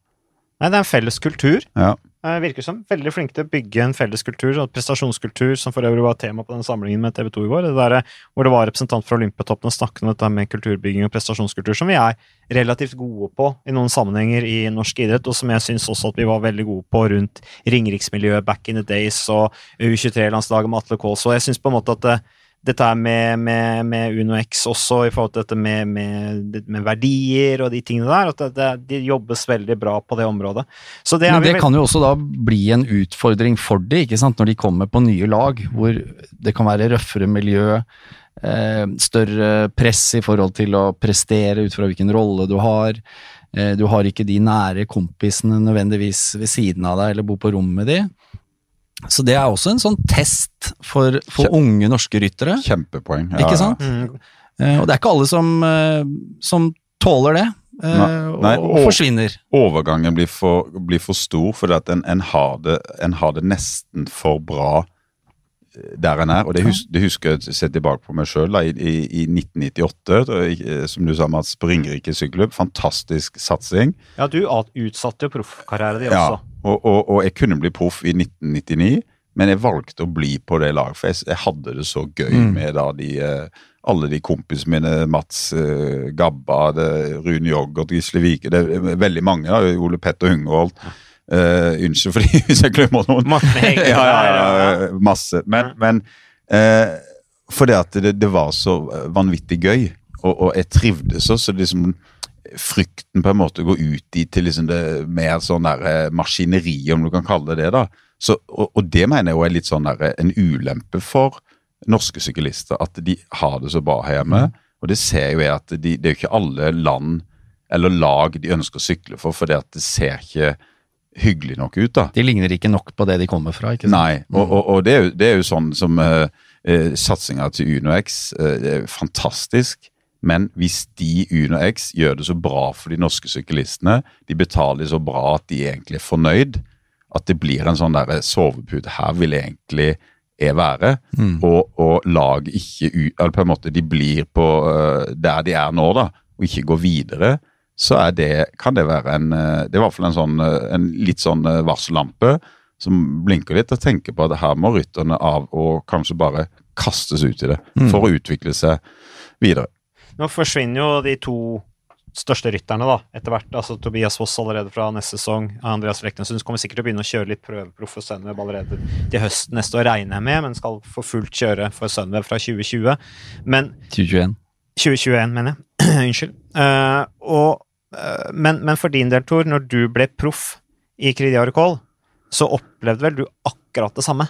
Nei, det er en felles kultur. Ja. Uh, virker som veldig flinke til å bygge en felles kultur, og prestasjonskultur, som for øvrig var tema på den samlingen med TV 2 i går. Det der, hvor det var representant fra Olympiatoppen og snakket om dette med kulturbygging og prestasjonskultur, som vi er relativt gode på i noen sammenhenger i norsk idrett, og som jeg syns også at vi var veldig gode på rundt Ringeriksmiljøet back in the days og U23-landslaget med Atle Kaas. Jeg syns på en måte at det, dette er med, med, med UnoX også, i forhold til dette med, med, med verdier og de tingene der. At det, det, de jobbes veldig bra på det området. det Men det kan jo også da bli en utfordring for de, ikke sant, når de kommer på nye lag, hvor det kan være røffere miljø. Eh, større press i forhold til å prestere ut fra hvilken rolle du har. Eh, du har ikke de nære kompisene nødvendigvis ved siden av deg, eller bor på rom med de. Så det er også en sånn test for, for Kjempe, unge norske ryttere. Kjempepoeng. Ja, ikke sant? Mm. Uh, og det er ikke alle som, uh, som tåler det, uh, nei, og, og, forsvinner. Overgangen blir for, blir for stor, fordi at en, en, har det, en, har det, nesten for bra der en er. Og det, hus, det husker jeg sett tilbake på meg sjøl i, i, i, 1998, som du sa, Mats, på Ringerike sykkelklubb. Fantastisk satsing. Ja, du utsatte jo proffkarrieren din ja. også. Og, og, og, jeg kunne bli proff i 1999, men jeg valgte å bli på det laget, for jeg, jeg hadde det så gøy mm. med da de uh, alle de kompisene mine, Mats uh, Gabba, det, Rune Joggert, Gisle Vike Det er veldig mange. da, Ole Petter Hungerholt. Uh, unnskyld fordi hvis jeg glemmer noen. ja, ja, ja, masse. Men, men uh, fordi at det, det, var så vanvittig gøy, og, og jeg trivdes også. liksom Frykten på en måte går ut i til liksom det mer sånn der maskineri, om du kan kalle det det. da. Så, og, og, det mener jeg jo er litt sånn der, en ulempe for norske syklister, at de har det så bra hjemme. Mm. Og det ser jo jeg at de, det er jo ikke alle land eller lag de ønsker å sykle for, for det ser ikke hyggelig nok ut. da. De ligner ikke nok på det de kommer fra? ikke sant? Nei, og, og, og det, er jo, det, er jo, sånn som uh, uh, satsinga til UnoX uh, er fantastisk. Men hvis de UnoX gjør det så bra for de norske syklistene, de betaler så bra at de egentlig er fornøyd, at det blir en sånn derre sovepute Her vil egentlig jeg være. Mm. Og, og lag ikke Eller på en måte de blir på der de er nå, da, og ikke går videre så det, kan det være en Det er i hvert fall en, sånn, en litt sånn varsellampe som blinker litt, og tenker på at her må rytterne av og kanskje bare kastes ut i det mm. for å utvikle seg videre. Nå forsvinner jo de to største rytterne da, etter hvert. altså Tobias Foss allerede fra neste sesong. Andreas Leknessund kommer sikkert til å begynne å kjøre litt prøveproff for Sunweb allerede til høsten neste år, regner jeg med, men skal for fullt kjøre for Sunweb fra 2020. Men 2021. 2021, mener jeg. Unnskyld. Uh, og, uh, men, men, for din del, Tor, når du ble proff i Kridiarikol, så opplevde vel du akkurat det samme?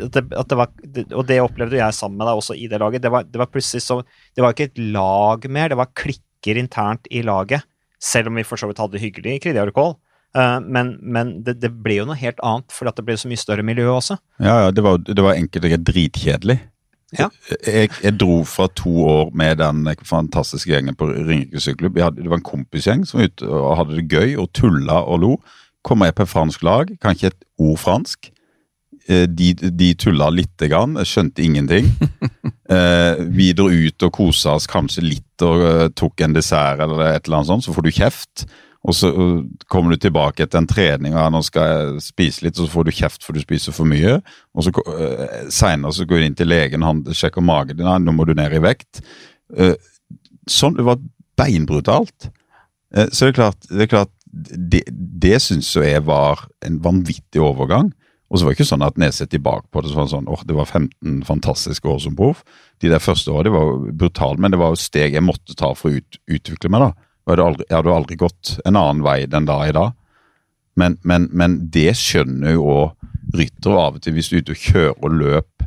Ja, det, det var, og det opplevde jeg sammen med deg også i det laget. Det var, det var plutselig så Det var ikke et lag mer, det var klikker internt i laget. Selv om vi for så vidt hadde det hyggelig i Kridiarikol. Uh, eh, men, men det, det, ble jo noe helt annet, fordi at det ble så mye større miljø også. Ja, ja, det var, det var enkelt og dritkjedelig. Ja. Jeg, jeg, dro fra to år med den fantastiske gjengen på Ringerike sykkelklubb. Det var en kompisgjeng som var ute og hadde det gøy og tulla og lo. Kommer jeg på et fransk lag, kan ikke et ord fransk. Eh, de, de tulla lite grann, skjønte ingenting. eh, vi dro ut og kosa oss kanskje litt og uh, tok en dessert eller et eller annet sånt, så får du kjeft. Og så kommer du tilbake etter en trening og ja, nå skal jeg spise litt, og så får du kjeft for du spiser for mye. Og så uh, seinere så går du inn til legen, han sjekker magen din, nå må du ned i vekt. Uh, sånn, Det var beinbrutalt. Så det er klart, det, er klart, det, det syns jeg var en vanvittig overgang. Og så var det ikke sånn at når tilbake på det, så var det sånn åh, det var 15 fantastiske år som proff. De der første årene var brutale, men det var jo steg jeg måtte ta for å ut, utvikle meg. da. Jeg hadde, aldri, jeg hadde aldri gått en annen vei den da i dag. Men, men, men det skjønner jo òg ryttere av og til, hvis du er ute og kjører løp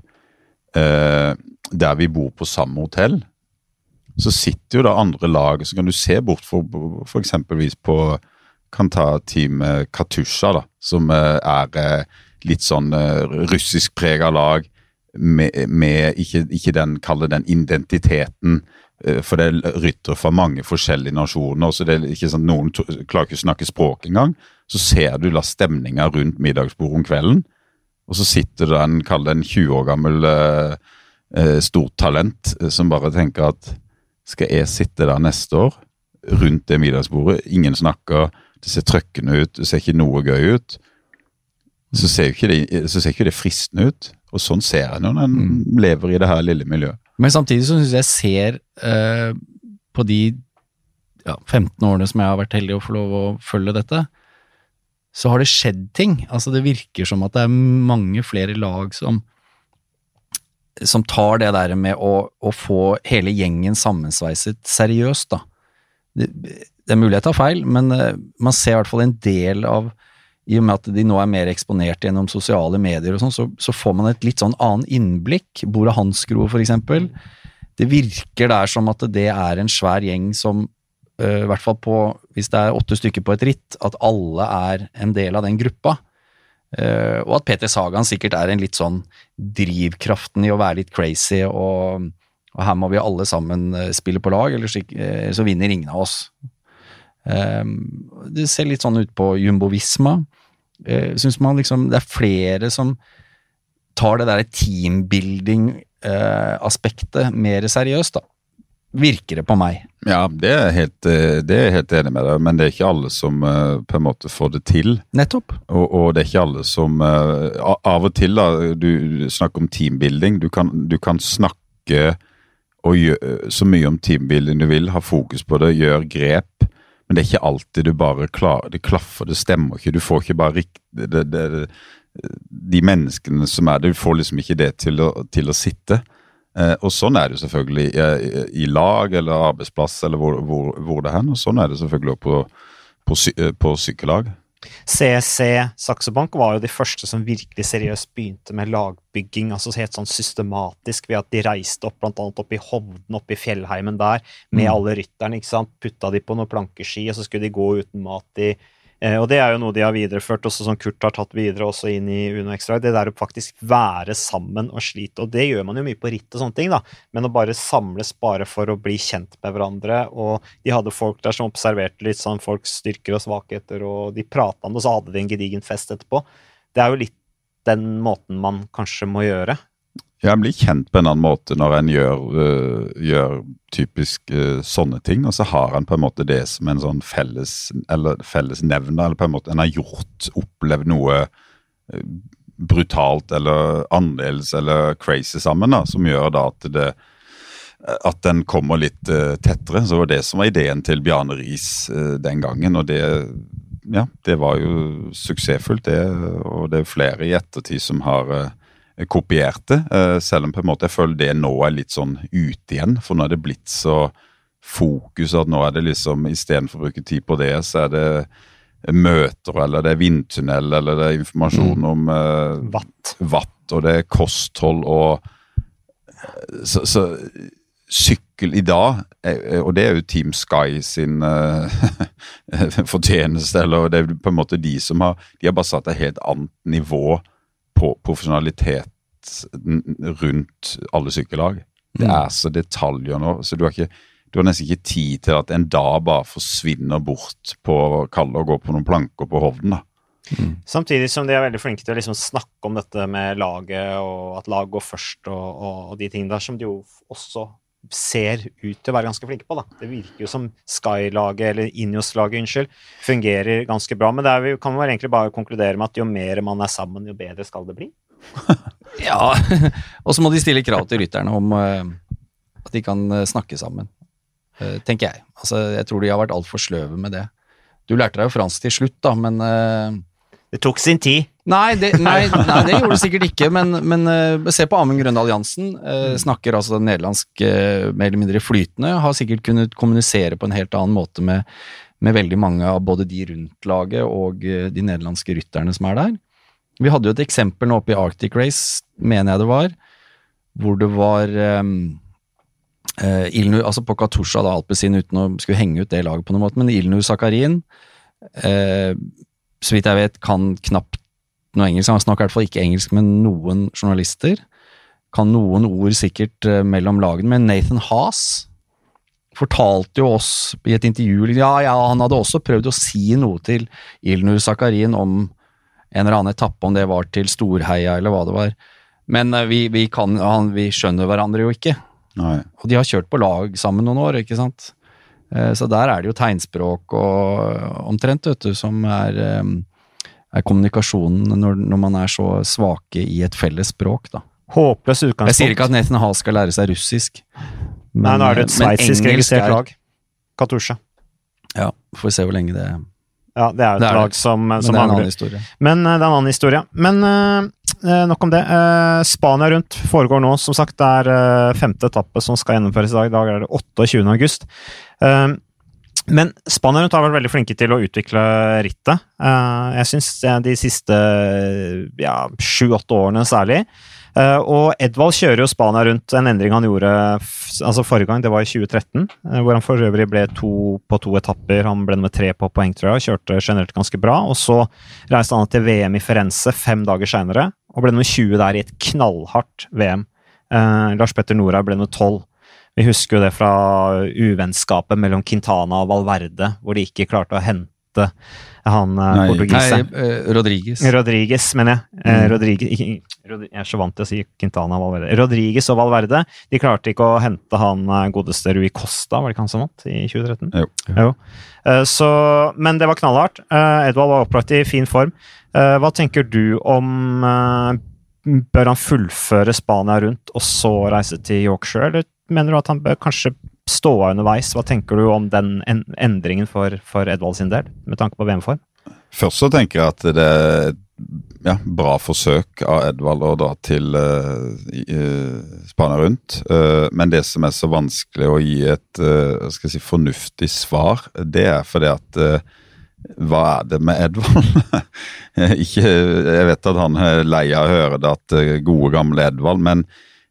eh, der vi bor på samme hotell. Så sitter jo da andre lag, så kan du se bort for, for eksempelvis på Kan ta teamet Katusha, da, som eh, er eh, litt sånn eh, russisk prega lag. Med, med ikke, ikke, den, kalle den identiteten Eh, for det er ryttere fra mange forskjellige nasjoner. så det er ikke sånn, Noen klarer ikke å snakke språk engang. Så ser du la stemninga rundt middagsbordet om kvelden, og så sitter det en, kall det en 20 år gammel eh, eh, stort talent som bare tenker at skal jeg sitte der neste år, rundt det middagsbordet, ingen snakker, det ser trøkkende ut, det ser ikke noe gøy ut, så ser jo ikke det, så ser ikke det fristende ut. Og sånn ser en når en mm. lever i det her lille miljøet. Men samtidig så syns jeg ser eh, på de ja, 15 årene som jeg har vært heldig å få lov å følge dette, så har det skjedd ting. Altså Det virker som at det er mange flere lag som, som tar det der med å, å få hele gjengen sammensveiset seriøst, da. Det, det er mulig jeg tar feil, men uh, man ser i hvert fall en del av i og med at de nå er mer eksponert gjennom sosiale medier og sånn, så, så, får man et litt sånn annen innblikk. Bora Hansgro, for eksempel. Det virker der som at det er en svær gjeng som, øh, i hvert fall på, hvis det er åtte stykker på et ritt, at alle er en del av den gruppa. Uh, og at Peter Sagan sikkert er en litt sånn drivkraften i å være litt crazy, og, og her må vi alle sammen uh, spille på lag, eller så vinner ingen av oss. Ehm, det ser litt sånn ut på Jumbo Visma. Uh, Syns man liksom det er flere som tar det derre teambuilding-aspektet mer seriøst, da. virker det på meg. Ja, det er helt, eh, det er helt enig med deg, men det er ikke alle som på en måte får det til. Nettopp. Og, og det er ikke alle som Av og til, da, du snakker om teambuilding. Du kan, du kan snakke og gjøre så mye om teambuilding du vil, ha fokus på det, gjøre grep. Men det er ikke alltid du bare klarer Det klaffer, det stemmer ikke. Du får ikke bare riktig det, det, De menneskene som er der, du får liksom ikke det til å, til å sitte. Eh, og sånn er det jo selvfølgelig i, i, lag eller arbeidsplass eller hvor, hvor, hvor det er hen. Og sånn er det selvfølgelig på, på, eh, på sykkellag. CSC Saxo Bank var jo de første som virkelig seriøst begynte med lagbygging, altså helt sånn systematisk, ved at de reiste opp blant annet opp i Hovden, opp i fjellheimen der, med mm. alle rytterne, ikke sant, putta de på noen plankeski, og så skulle de gå uten mat i Eh, og det er jo noe de har videreført, også som Kurt har tatt videre også inn i Uno Extra. Det der å faktisk være sammen og slite. Og det gjør man jo mye på ritt og sånne ting, da. Men å bare samles bare for å bli kjent med hverandre. Og de hadde folk der som observerte litt sånn folks styrker og svakheter, og de prata om det, og så hadde de en gedigen fest etterpå. Det er jo litt den måten man kanskje må gjøre. Ja, en blir kjent på en annen måte når en gjør, uh, gjør typisk uh, sånne ting. Og så har en på en måte det som en sånn felles, eller fellesnevner. Eller på en måte en har gjort, opplevd noe uh, brutalt eller annerledes eller crazy sammen, da, som gjør da at det at den kommer litt tettere. Så det var det som var ideen til Bjarne Riis den gangen. Og det, ja, det var jo suksessfullt, det. Og det er flere i ettertid som har kopierte. Eh, selv om på en måte jeg føler det nå er litt sånn ute igjen. For nå er det blitt så fokus at nå er det liksom istedenfor å bruke tid på det, så er det møter, eller det er vindtunnel, eller det er informasjon mm. om uh, watt. watt, og det er kosthold og eh, så, så sykkel i dag, og det er jo Team Sky sin uh, fortjeneste, eller det er på en måte de som har De har bare satt et helt annet nivå på profesjonalitet rundt alle sykkellag. Det mm. er så detaljer nå, så du har, ikke, du har nesten ikke tid til at en dag bare forsvinner bort på Kalle og går på noen planker på Hovden. da. Mm. Samtidig som de er veldig flinke til å liksom snakke om dette med laget, og at lag går først, og, og, og de tingene der, som de jo også ser ut til å være ganske flinke på. da. Det virker jo som Sky-laget, eller Injos-laget, unnskyld, fungerer ganske bra. Men der kan man egentlig bare konkludere med at jo mer man er sammen, jo bedre skal det bli. ja, og så må de stille krav til rytterne om uh, at de kan uh, snakke sammen, uh, tenker jeg. Altså, Jeg tror de har vært altfor sløve med det. Du lærte deg jo fransk til slutt, da, men Det tok sin tid. Nei det, nei, nei, det, gjorde det sikkert ikke, men, men uh, se på Amund Grøndal Jansen. Uh, snakker altså nederlandsk uh, mer eller mindre flytende. Har sikkert kunnet kommunisere på en helt annen måte med, med veldig mange av både de rundt laget og de nederlandske rytterne som er der. Vi hadde jo et eksempel nå oppe i Arctic Race, mener jeg det var, hvor det var um, Ilnu, altså på Katusha, da, Alpezin, uten å skulle henge ut det laget på noen måte, men Ilnu Zakarin, så vidt jeg vet, kan knapt noe engelsk. Han snakker i hvert fall ikke engelsk med noen journalister. Kan noen ord sikkert uh, mellom lagene, men Nathan Haas fortalte jo oss i et intervju liksom, Ja, ja, han hadde også prøvd å si noe til Ilnur Zakarin om en eller annen etappe, om det var til Storheia eller hva det var. Men uh, vi, vi, kan, han, vi, skjønner hverandre jo ikke. Nei. Og de har kjørt på lag sammen noen år, ikke sant. Uh, så der er det jo tegnspråk og omtrent, vet du, som er er kommunikasjonen når, når, man er så svake i et felles språk, da. Håpløs utgangspunkt. Jeg sier ikke at Nathan Hall skal lære seg russisk. Men, Nei, nå er det et sveitsisk registrert lag. Katusha. Ja, får vi se hvor lenge det Ja, det er jo et er lag som, som Men det er en annen historie. Men uh, det er en annen historie. Men uh, nok om det. Uh, Spania rundt foregår nå, som sagt. Det er femte etappe som skal gjennomføres i dag. I dag er det 28. august. Uh, men Spania har vært veldig flinke til å utvikle rittet. Eh, jeg syns de siste sju-åtte ja, årene særlig. Eh, og Edvald kjører jo Spania rundt en endring han gjorde altså forrige gang, det var i 2013. Eh, hvor han for øvrig ble to på to etapper. Han ble nummer tre på poeng, tror jeg, og kjørte generelt ganske bra. Og så reiste han til VM i Firenze fem dager seinere og ble nummer 20 der i et knallhardt VM. Lars Petter Nora ble nummer 12. Vi husker jo det fra uvennskapet mellom Quintana og Valverde, hvor de ikke klarte å hente hente han nei, portugise. Nei, Rodriges. Rodriges, mener jeg. Mm. Rodriguez, jeg er så vant til å si Quintana og Valverde. Rodriges og Valverde de klarte ikke å hente han godeste Rui Costa, var det ikke han som vant i 2013? Jo. jo. Så, men det var knallhardt. Edvald var opplagt i fin form. Hva tenker du om Bør han fullføre Spania rundt og så reise til Yorkshire, eller mener du at han bør kanskje stå av underveis? Hva tenker du om den endringen for, for Edvald sin del, med tanke på VM-form? Først så tenker jeg at det er ja, bra forsøk av Edvald å dra til uh, Spania rundt. Uh, men det som er så vanskelig å gi et si, fornuftig svar, det er fordi at hva er det med Edvald? ikke, jeg vet at han er lei av å høre det at gode, gamle Edvald, men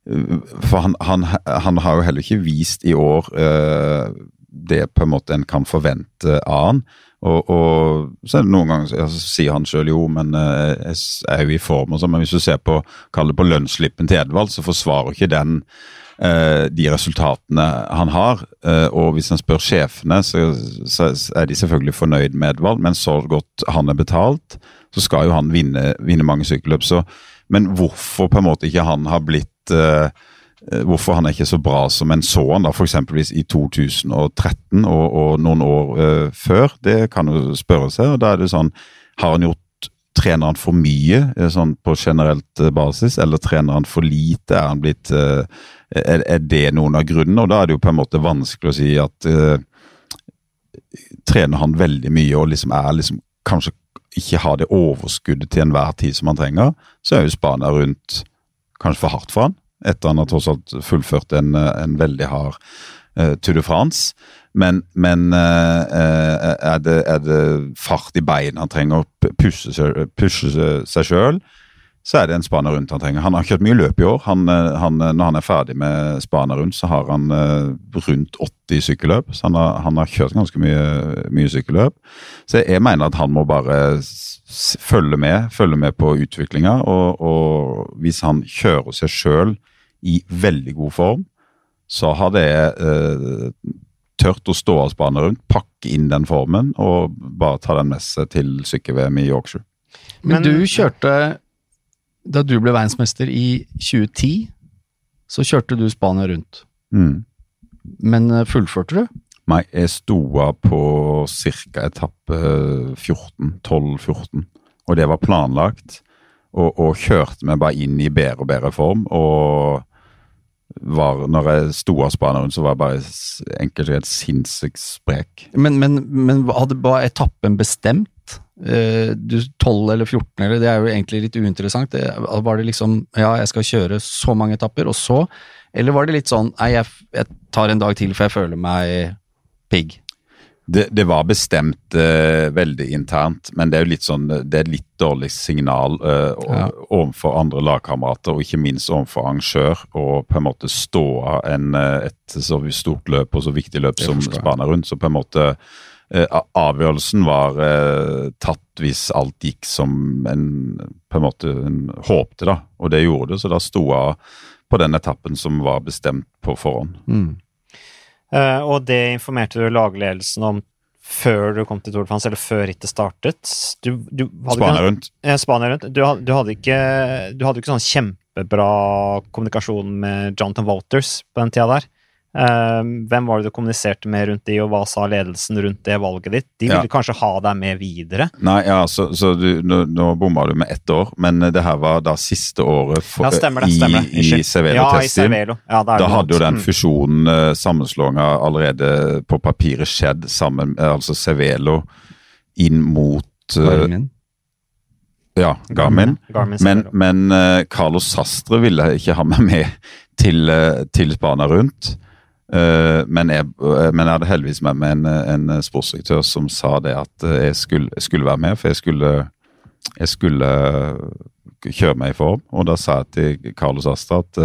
for han, han, han, har jo heller ikke vist i år eh, det på en måte en kan forvente av han. Og, og så noen ganger så sier han sjøl jo, men eh, jeg er jo i form og sånn. Men hvis du ser på, kall det på lønnsslippen til Edvald, så forsvarer ikke den eh, de resultatene han har. og hvis en spør sjefene, så, så, er de selvfølgelig fornøyd med Edvald, men så godt han er betalt, så skal jo han vinne, vinne mange sykkelløp. Så, men hvorfor på en måte ikke han har blitt uh, hvorfor han er ikke så bra som en så han da, f.eks. i 2013 og, og noen år uh, før. Det kan jo spørre seg. og da er det sånn, Har han gjort Trener han for mye sånn på generelt basis, eller trener han for lite? Er, han blitt, uh, er, er, det noen av grunnene? Og da er det jo på en måte vanskelig å si at trener han veldig mye og liksom er liksom kanskje ikke har det overskuddet til enhver tid som han trenger, så er jo Spania rundt kanskje for hardt for han, etter han har tross alt fullført en, en veldig hard uh, Tour de France. Men, men uh, er, det, er, det, fart i beina han trenger å pushe, seg sjøl, så er det en spaner rundt han trenger. Han har kjørt mye løp i år. Han, han, når han er ferdig med spaner rundt, så har han rundt 80 sykkelløp. Så han har, han har kjørt ganske mye, mye sykkelløp. Så jeg mener at han må bare følge med, følge med på utviklinga. Og, og, hvis han kjører seg sjøl i veldig god form, så har det eh, tørt å stå av spane rundt, pakke inn den formen og bare ta den med seg til sykkel-VM i Yorkshire. Men, Men du kjørte Da du ble verdensmester i 2010, så kjørte du Spania rundt. Mm. Men eh, fullførte du? Nei, jeg sto av på ca. etappe 14, 12-14. Og det var planlagt. Og, og, kjørte meg bare inn i bedre og bedre form. Og var, når jeg sto av spaneren, så var jeg bare enkelt og helt sinnssykt sprek. Men, men, men hadde bare etappen bestemt? Uh, du 12 eller 14, eller det er jo egentlig litt uinteressant. Det, var det liksom ja, jeg skal kjøre så mange etapper, og så? Eller var det litt sånn nei, jeg, jeg tar en dag til for jeg føler meg pigg? Det, det, var bestemt uh, veldig internt, men det er jo litt sånn, det er litt dårlig signal uh, ja. overfor andre lagkamerater, og ikke minst overfor arrangør, å på en måte stå av en, eh, et så stort løp og så viktig løp som Spania rundt. Så på en måte uh, Avgjørelsen var tatt hvis alt gikk som en på en måte en håpte, da. Og det gjorde det, så da sto jeg på den etappen som var bestemt på forhånd. Mm. Uh, og det informerte du lagledelsen om før du kom til Tour de France, eller før rittet startet. Du, du Spania rundt. Ja, Spania rundt. Du, du, hadde ikke, du hadde ikke sånn kjempebra kommunikasjon med Jonathan Walters på den tida der. Ehm, hvem var det du kommuniserte med rundt de, og hva sa ledelsen rundt det valget ditt? De ville ja. kanskje ha deg med videre? Nei, ja, så, så du, nå, nå bomma du med ett år, men det her var da siste året for, ja, stemmer det, stemmer det. i, i Cervelo ja. Ja, da hadde jo den mm. fusjonen, uh, sammenslåinga, allerede på papiret skjedd sammen, altså Cervelo inn mot Garmin. Ja, Garmin. Garmin men, men Carlos Sastre ville ikke ha meg med til, til Spania rundt. Uh, men, jeg, uh, men, jeg, hadde heldigvis med meg en, en sportsdirektør som sa det at uh, jeg, skulle, jeg, skulle, være med, for jeg skulle, jeg skulle kjøre meg i form. Og da sa jeg til Carlos Asta at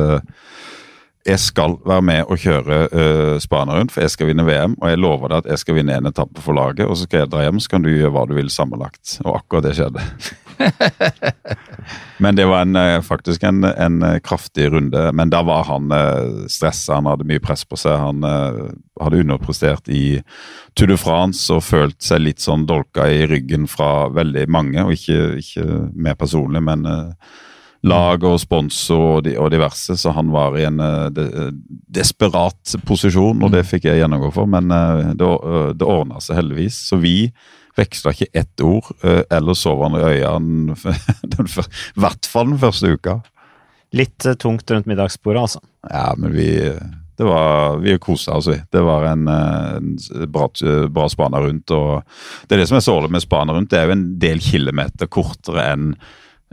jeg skal være med og kjøre uh, Spania rundt, for jeg skal vinne VM. Og jeg lover deg at jeg skal vinne en etappe for laget, og så skal jeg dra hjem, så kan du gjøre hva du vil sammenlagt. Og akkurat det skjedde. Men det var en, eh, faktisk en, en, eh, kraftig runde. Men da var han eh, stressa, han hadde mye press på seg. Han hadde underprestert i Tour de France og følt seg litt sånn dolka i ryggen fra veldig mange, og ikke, ikke mer personlig, men lag og sponsor og, diverse, så han var i en de, desperat posisjon, og det fikk jeg gjennomgå for. Men det, det ordna seg heldigvis. Så vi veksla ikke ett ord. Eller Ellers sov han i øynene i hvert fall den første uka. Litt uh, tungt rundt middagsbordet, altså. Ja, men vi det var, Vi kosa oss, vi. Det var en, eh, en bra, bra spana rundt. og Det er det som er så ålreit med spana rundt. Det er jo en del kilometer kortere enn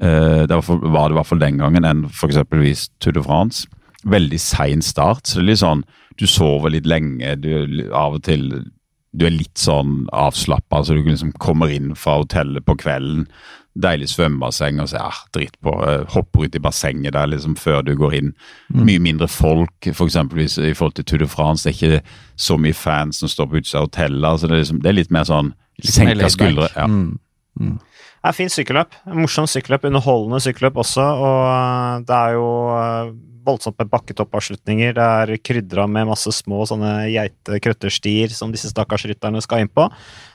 uh, det var, var det i hvert fall den gangen enn f.eks. Tour de France. Veldig sein start. så det er litt sånn, Du sover litt lenge. du Av og til du er litt sånn avslappa, så du liksom kommer inn fra hotellet på kvelden. Deilig svømmebasseng, og så ja, dritt på. Uh, hopper ut i bassenget der liksom før du går inn. Mm. Mye mindre folk, f.eks. For i forhold til Tour de France. Det er ikke så mye fans som står på utsida av hotellet. Altså det, er liksom, det er litt mer sånn senka skuldre. Ja. Mm. Mm. Det er fint sykkelløp. Morsomt sykkelløp, underholdende sykkelløp også. Og eh, det er jo eh, voldsomt med bakketoppavslutninger. Det er krydra med masse små sånne geite-krøtterstier som disse stakkars rytterne skal inn på.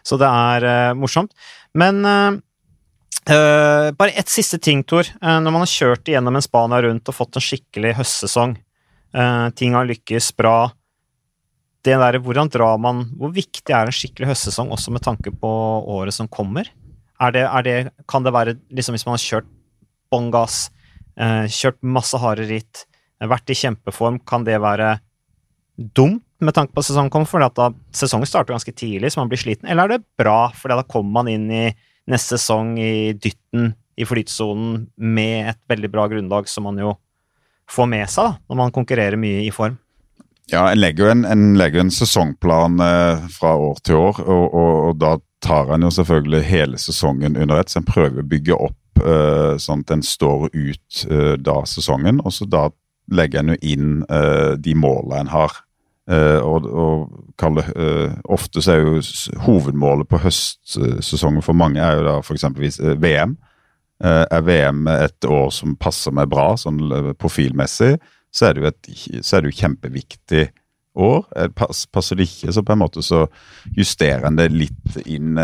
Så det er uh, morsomt. Men uh, bare ett siste ting, Tor. når man har kjørt igjennom en Spania rundt og fått en skikkelig høstsesong, ting har lykkes bra det der, hvordan drar man, Hvor viktig er en skikkelig høstsesong også med tanke på året som kommer? Er det, er det, kan det være liksom hvis man har kjørt bånn gass, kjørt masse harde ritt, vært i kjempeform, kan det være dumt med tanke på sesongen kommer, fordi at da sesongen starter ganske tidlig, så man blir sliten, eller er det bra, for da kommer man inn i neste sesong i dytten, i flytsonen, med et veldig bra grunnlag som man jo får med seg da, når man konkurrerer mye i form? Ja, en legger jo en, en, legger en sesongplan eh, fra år til år, og, og, og, da tar en jo selvfølgelig hele sesongen under ett. Så en prøver å bygge opp eh, sånn at den står ut eh, da sesongen, og så da legger en jo inn uh, de målene en har. Uh, og, og det, uh, Ofte så er jo hovedmålet på høstsesongen for mange er jo da f.eks. VM. er VM et år som passer meg bra sånn profilmessig, så er det jo, et, så er det jo kjempeviktig år. Pass, passer det ikke, så på en måte så justerer en det litt inn,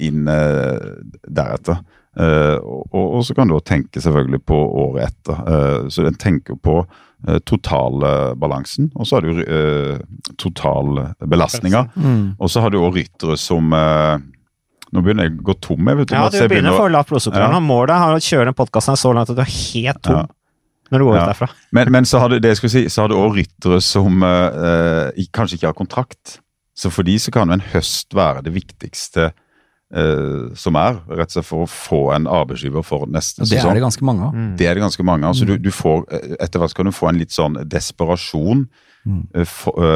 inn deretter. Uh, og, og, så kan du tenke selvfølgelig på året etter. Uh, så en tenker på uh, totalbalansen, og så har du uh, totalbelastninga. Mm. Og så har du òg ryttere som Nå begynner jeg å gå tom. Jeg vet, ja, du begynner å få lavt blodsukker. Ja. Målet er å kjøre den podkasten så langt at du er helt tom. Ja. Når du går ja. ut derfra. Men, men, så har du det jeg skulle si, så har du òg ryttere som kanskje ikke har kontrakt. Så for de så kan en høst være det viktigste som er, rett og slett for å få en arbeidsgiver for neste sesong. Det er det ganske mange av. Mm. Det er det ganske mange av. Så du, mm. du, får, eh, etter hvert kan du få en litt sånn desperasjon mm. uh, for,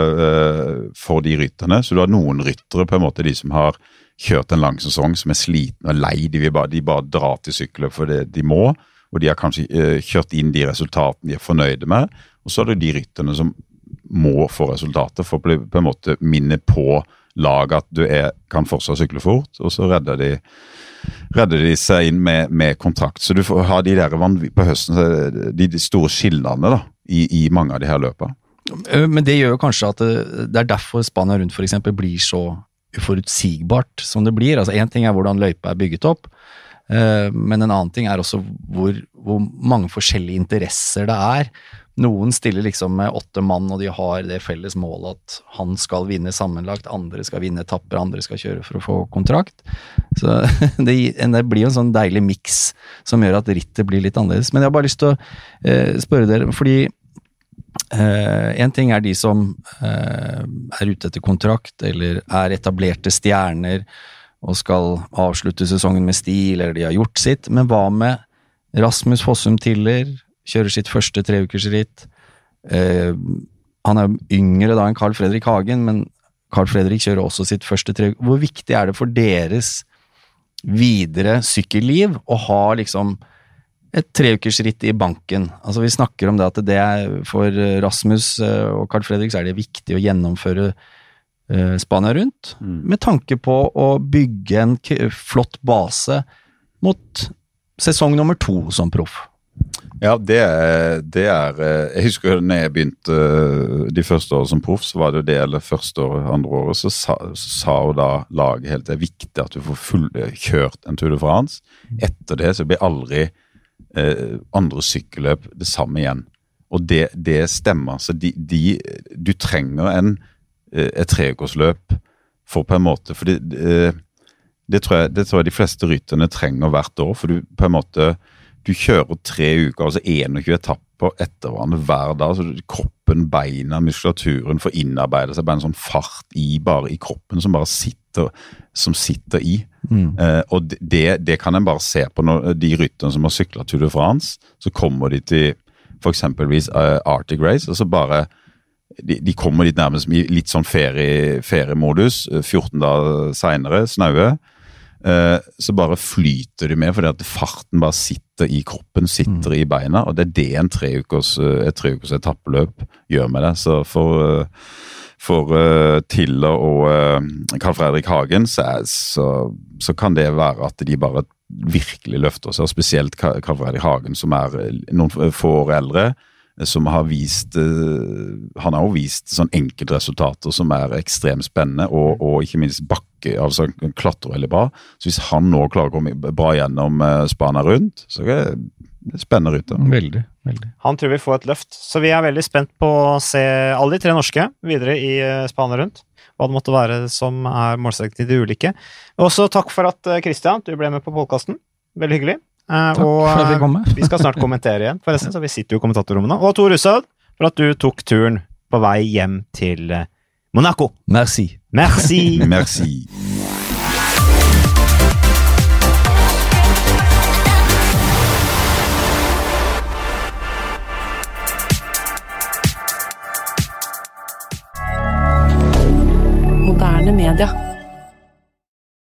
for, de rytterne. Så du har noen ryttere, på en måte de som har kjørt en lang sesong, som er slitne og lei. De, bare, de bare drar til sykler det de må, og de har kanskje kjørt inn de resultatene de er fornøyde med. Og så er det de rytterne som må få resultater for å på en måte minne på lag at du er, kan fortsatt sykle fort, og så redder de, redder de seg inn med, med, kontrakt. Så du får ha de der på høsten, de, de store skillene da, i, i, mange av de her løpene. Eh, men det gjør jo kanskje at det, det er derfor Spania rundt f.eks. blir så uforutsigbart som det blir. Altså Én ting er hvordan løypa er bygget opp, eh, men en annen ting er også hvor, hvor mange forskjellige interesser det er. Noen stiller liksom med åtte mann, og de har det felles målet at han skal vinne sammenlagt, andre skal vinne etapper, andre skal kjøre for å få kontrakt. Så det, det blir jo en sånn deilig miks som gjør at rittet blir litt annerledes. Men jeg har bare lyst til å eh, spørre dere, fordi én eh, ting er de som eh, er ute etter kontrakt, eller er etablerte stjerner og skal avslutte sesongen med stil, eller de har gjort sitt, men hva med Rasmus Fossum Tiller, kjører sitt første treukersritt. Eh, han er yngre da enn Carl Fredrik Hagen, men Carl Fredrik kjører også sitt første tre... Hvor viktig er det for deres videre sykkelliv å ha liksom et treukersritt i banken? Altså Vi snakker om det at det er for Rasmus eh, og Carl Fredrik så er det viktig å gjennomføre Spania rundt, mm. med tanke på å bygge en flott base mot sesong nummer to som proff? Ja, det, det, er eh, Jeg husker når jeg begynte eh, de første årene som proff, så var det jo det eller første året, andre året, så sa, så sa jo da laget helt det er viktig at du får fullkjørt en Tour de France. Etter det så blir aldri eh, andre sykkelløp det samme igjen. Og det, det stemmer. Så de, de, du trenger en, eh, et treukersløp for på en måte For det, det, tror jeg, det tror jeg de fleste rytterne trenger hvert år. For du på en måte du kjører tre uker, altså 21 etapper etter hverandre hver dag. så Kroppen, beina, muskulaturen får innarbeide seg bare en sånn fart i bare i kroppen som bare sitter, som sitter i. Mm. Eh, og det, det, kan en bare se på når de rytterne som har sykla Tour de France. Så kommer de til f.eks. Uh, Arctic Race, og så bare de, kommer dit nærmest i litt sånn ferie, feriemodus. 14 eh, dager seinere, snaue. Eh, så bare flyter de med, fordi at farten bare sitter i kroppen, sitter mm. i beina. Og det er det en treukers, eh, et treukers etappeløp gjør med det. Så for, for Tiller og uh, Carl Fredrik Hagen så, så, så, kan det være at de bare virkelig løfter seg, og spesielt Carl Fredrik Hagen, som er noen få år eldre som har vist Han har jo vist sånn enkeltresultater som er ekstremt spennende, og, og ikke minst bakke altså klatrer veldig bra. Så hvis han nå klarer å komme bra gjennom Spana Spania rundt, så er det spennende rytter. Veldig, veldig. Han tror vi får et løft. Så vi er veldig spent på å se alle de tre norske videre i Spana Spania rundt. Hva det måtte være som er målsetting til de ulike. Også takk for at Christian, du ble med på podkasten. Veldig hyggelig. Uh, Takk og, for at vi kom vi skal snart kommentere igjen, forresten, så vi sitter jo i kommentatorrommene. Og Tor Hushovd, for at du tok turen på vei hjem til Monaco. Merci. Merci. Merci. Moderne media.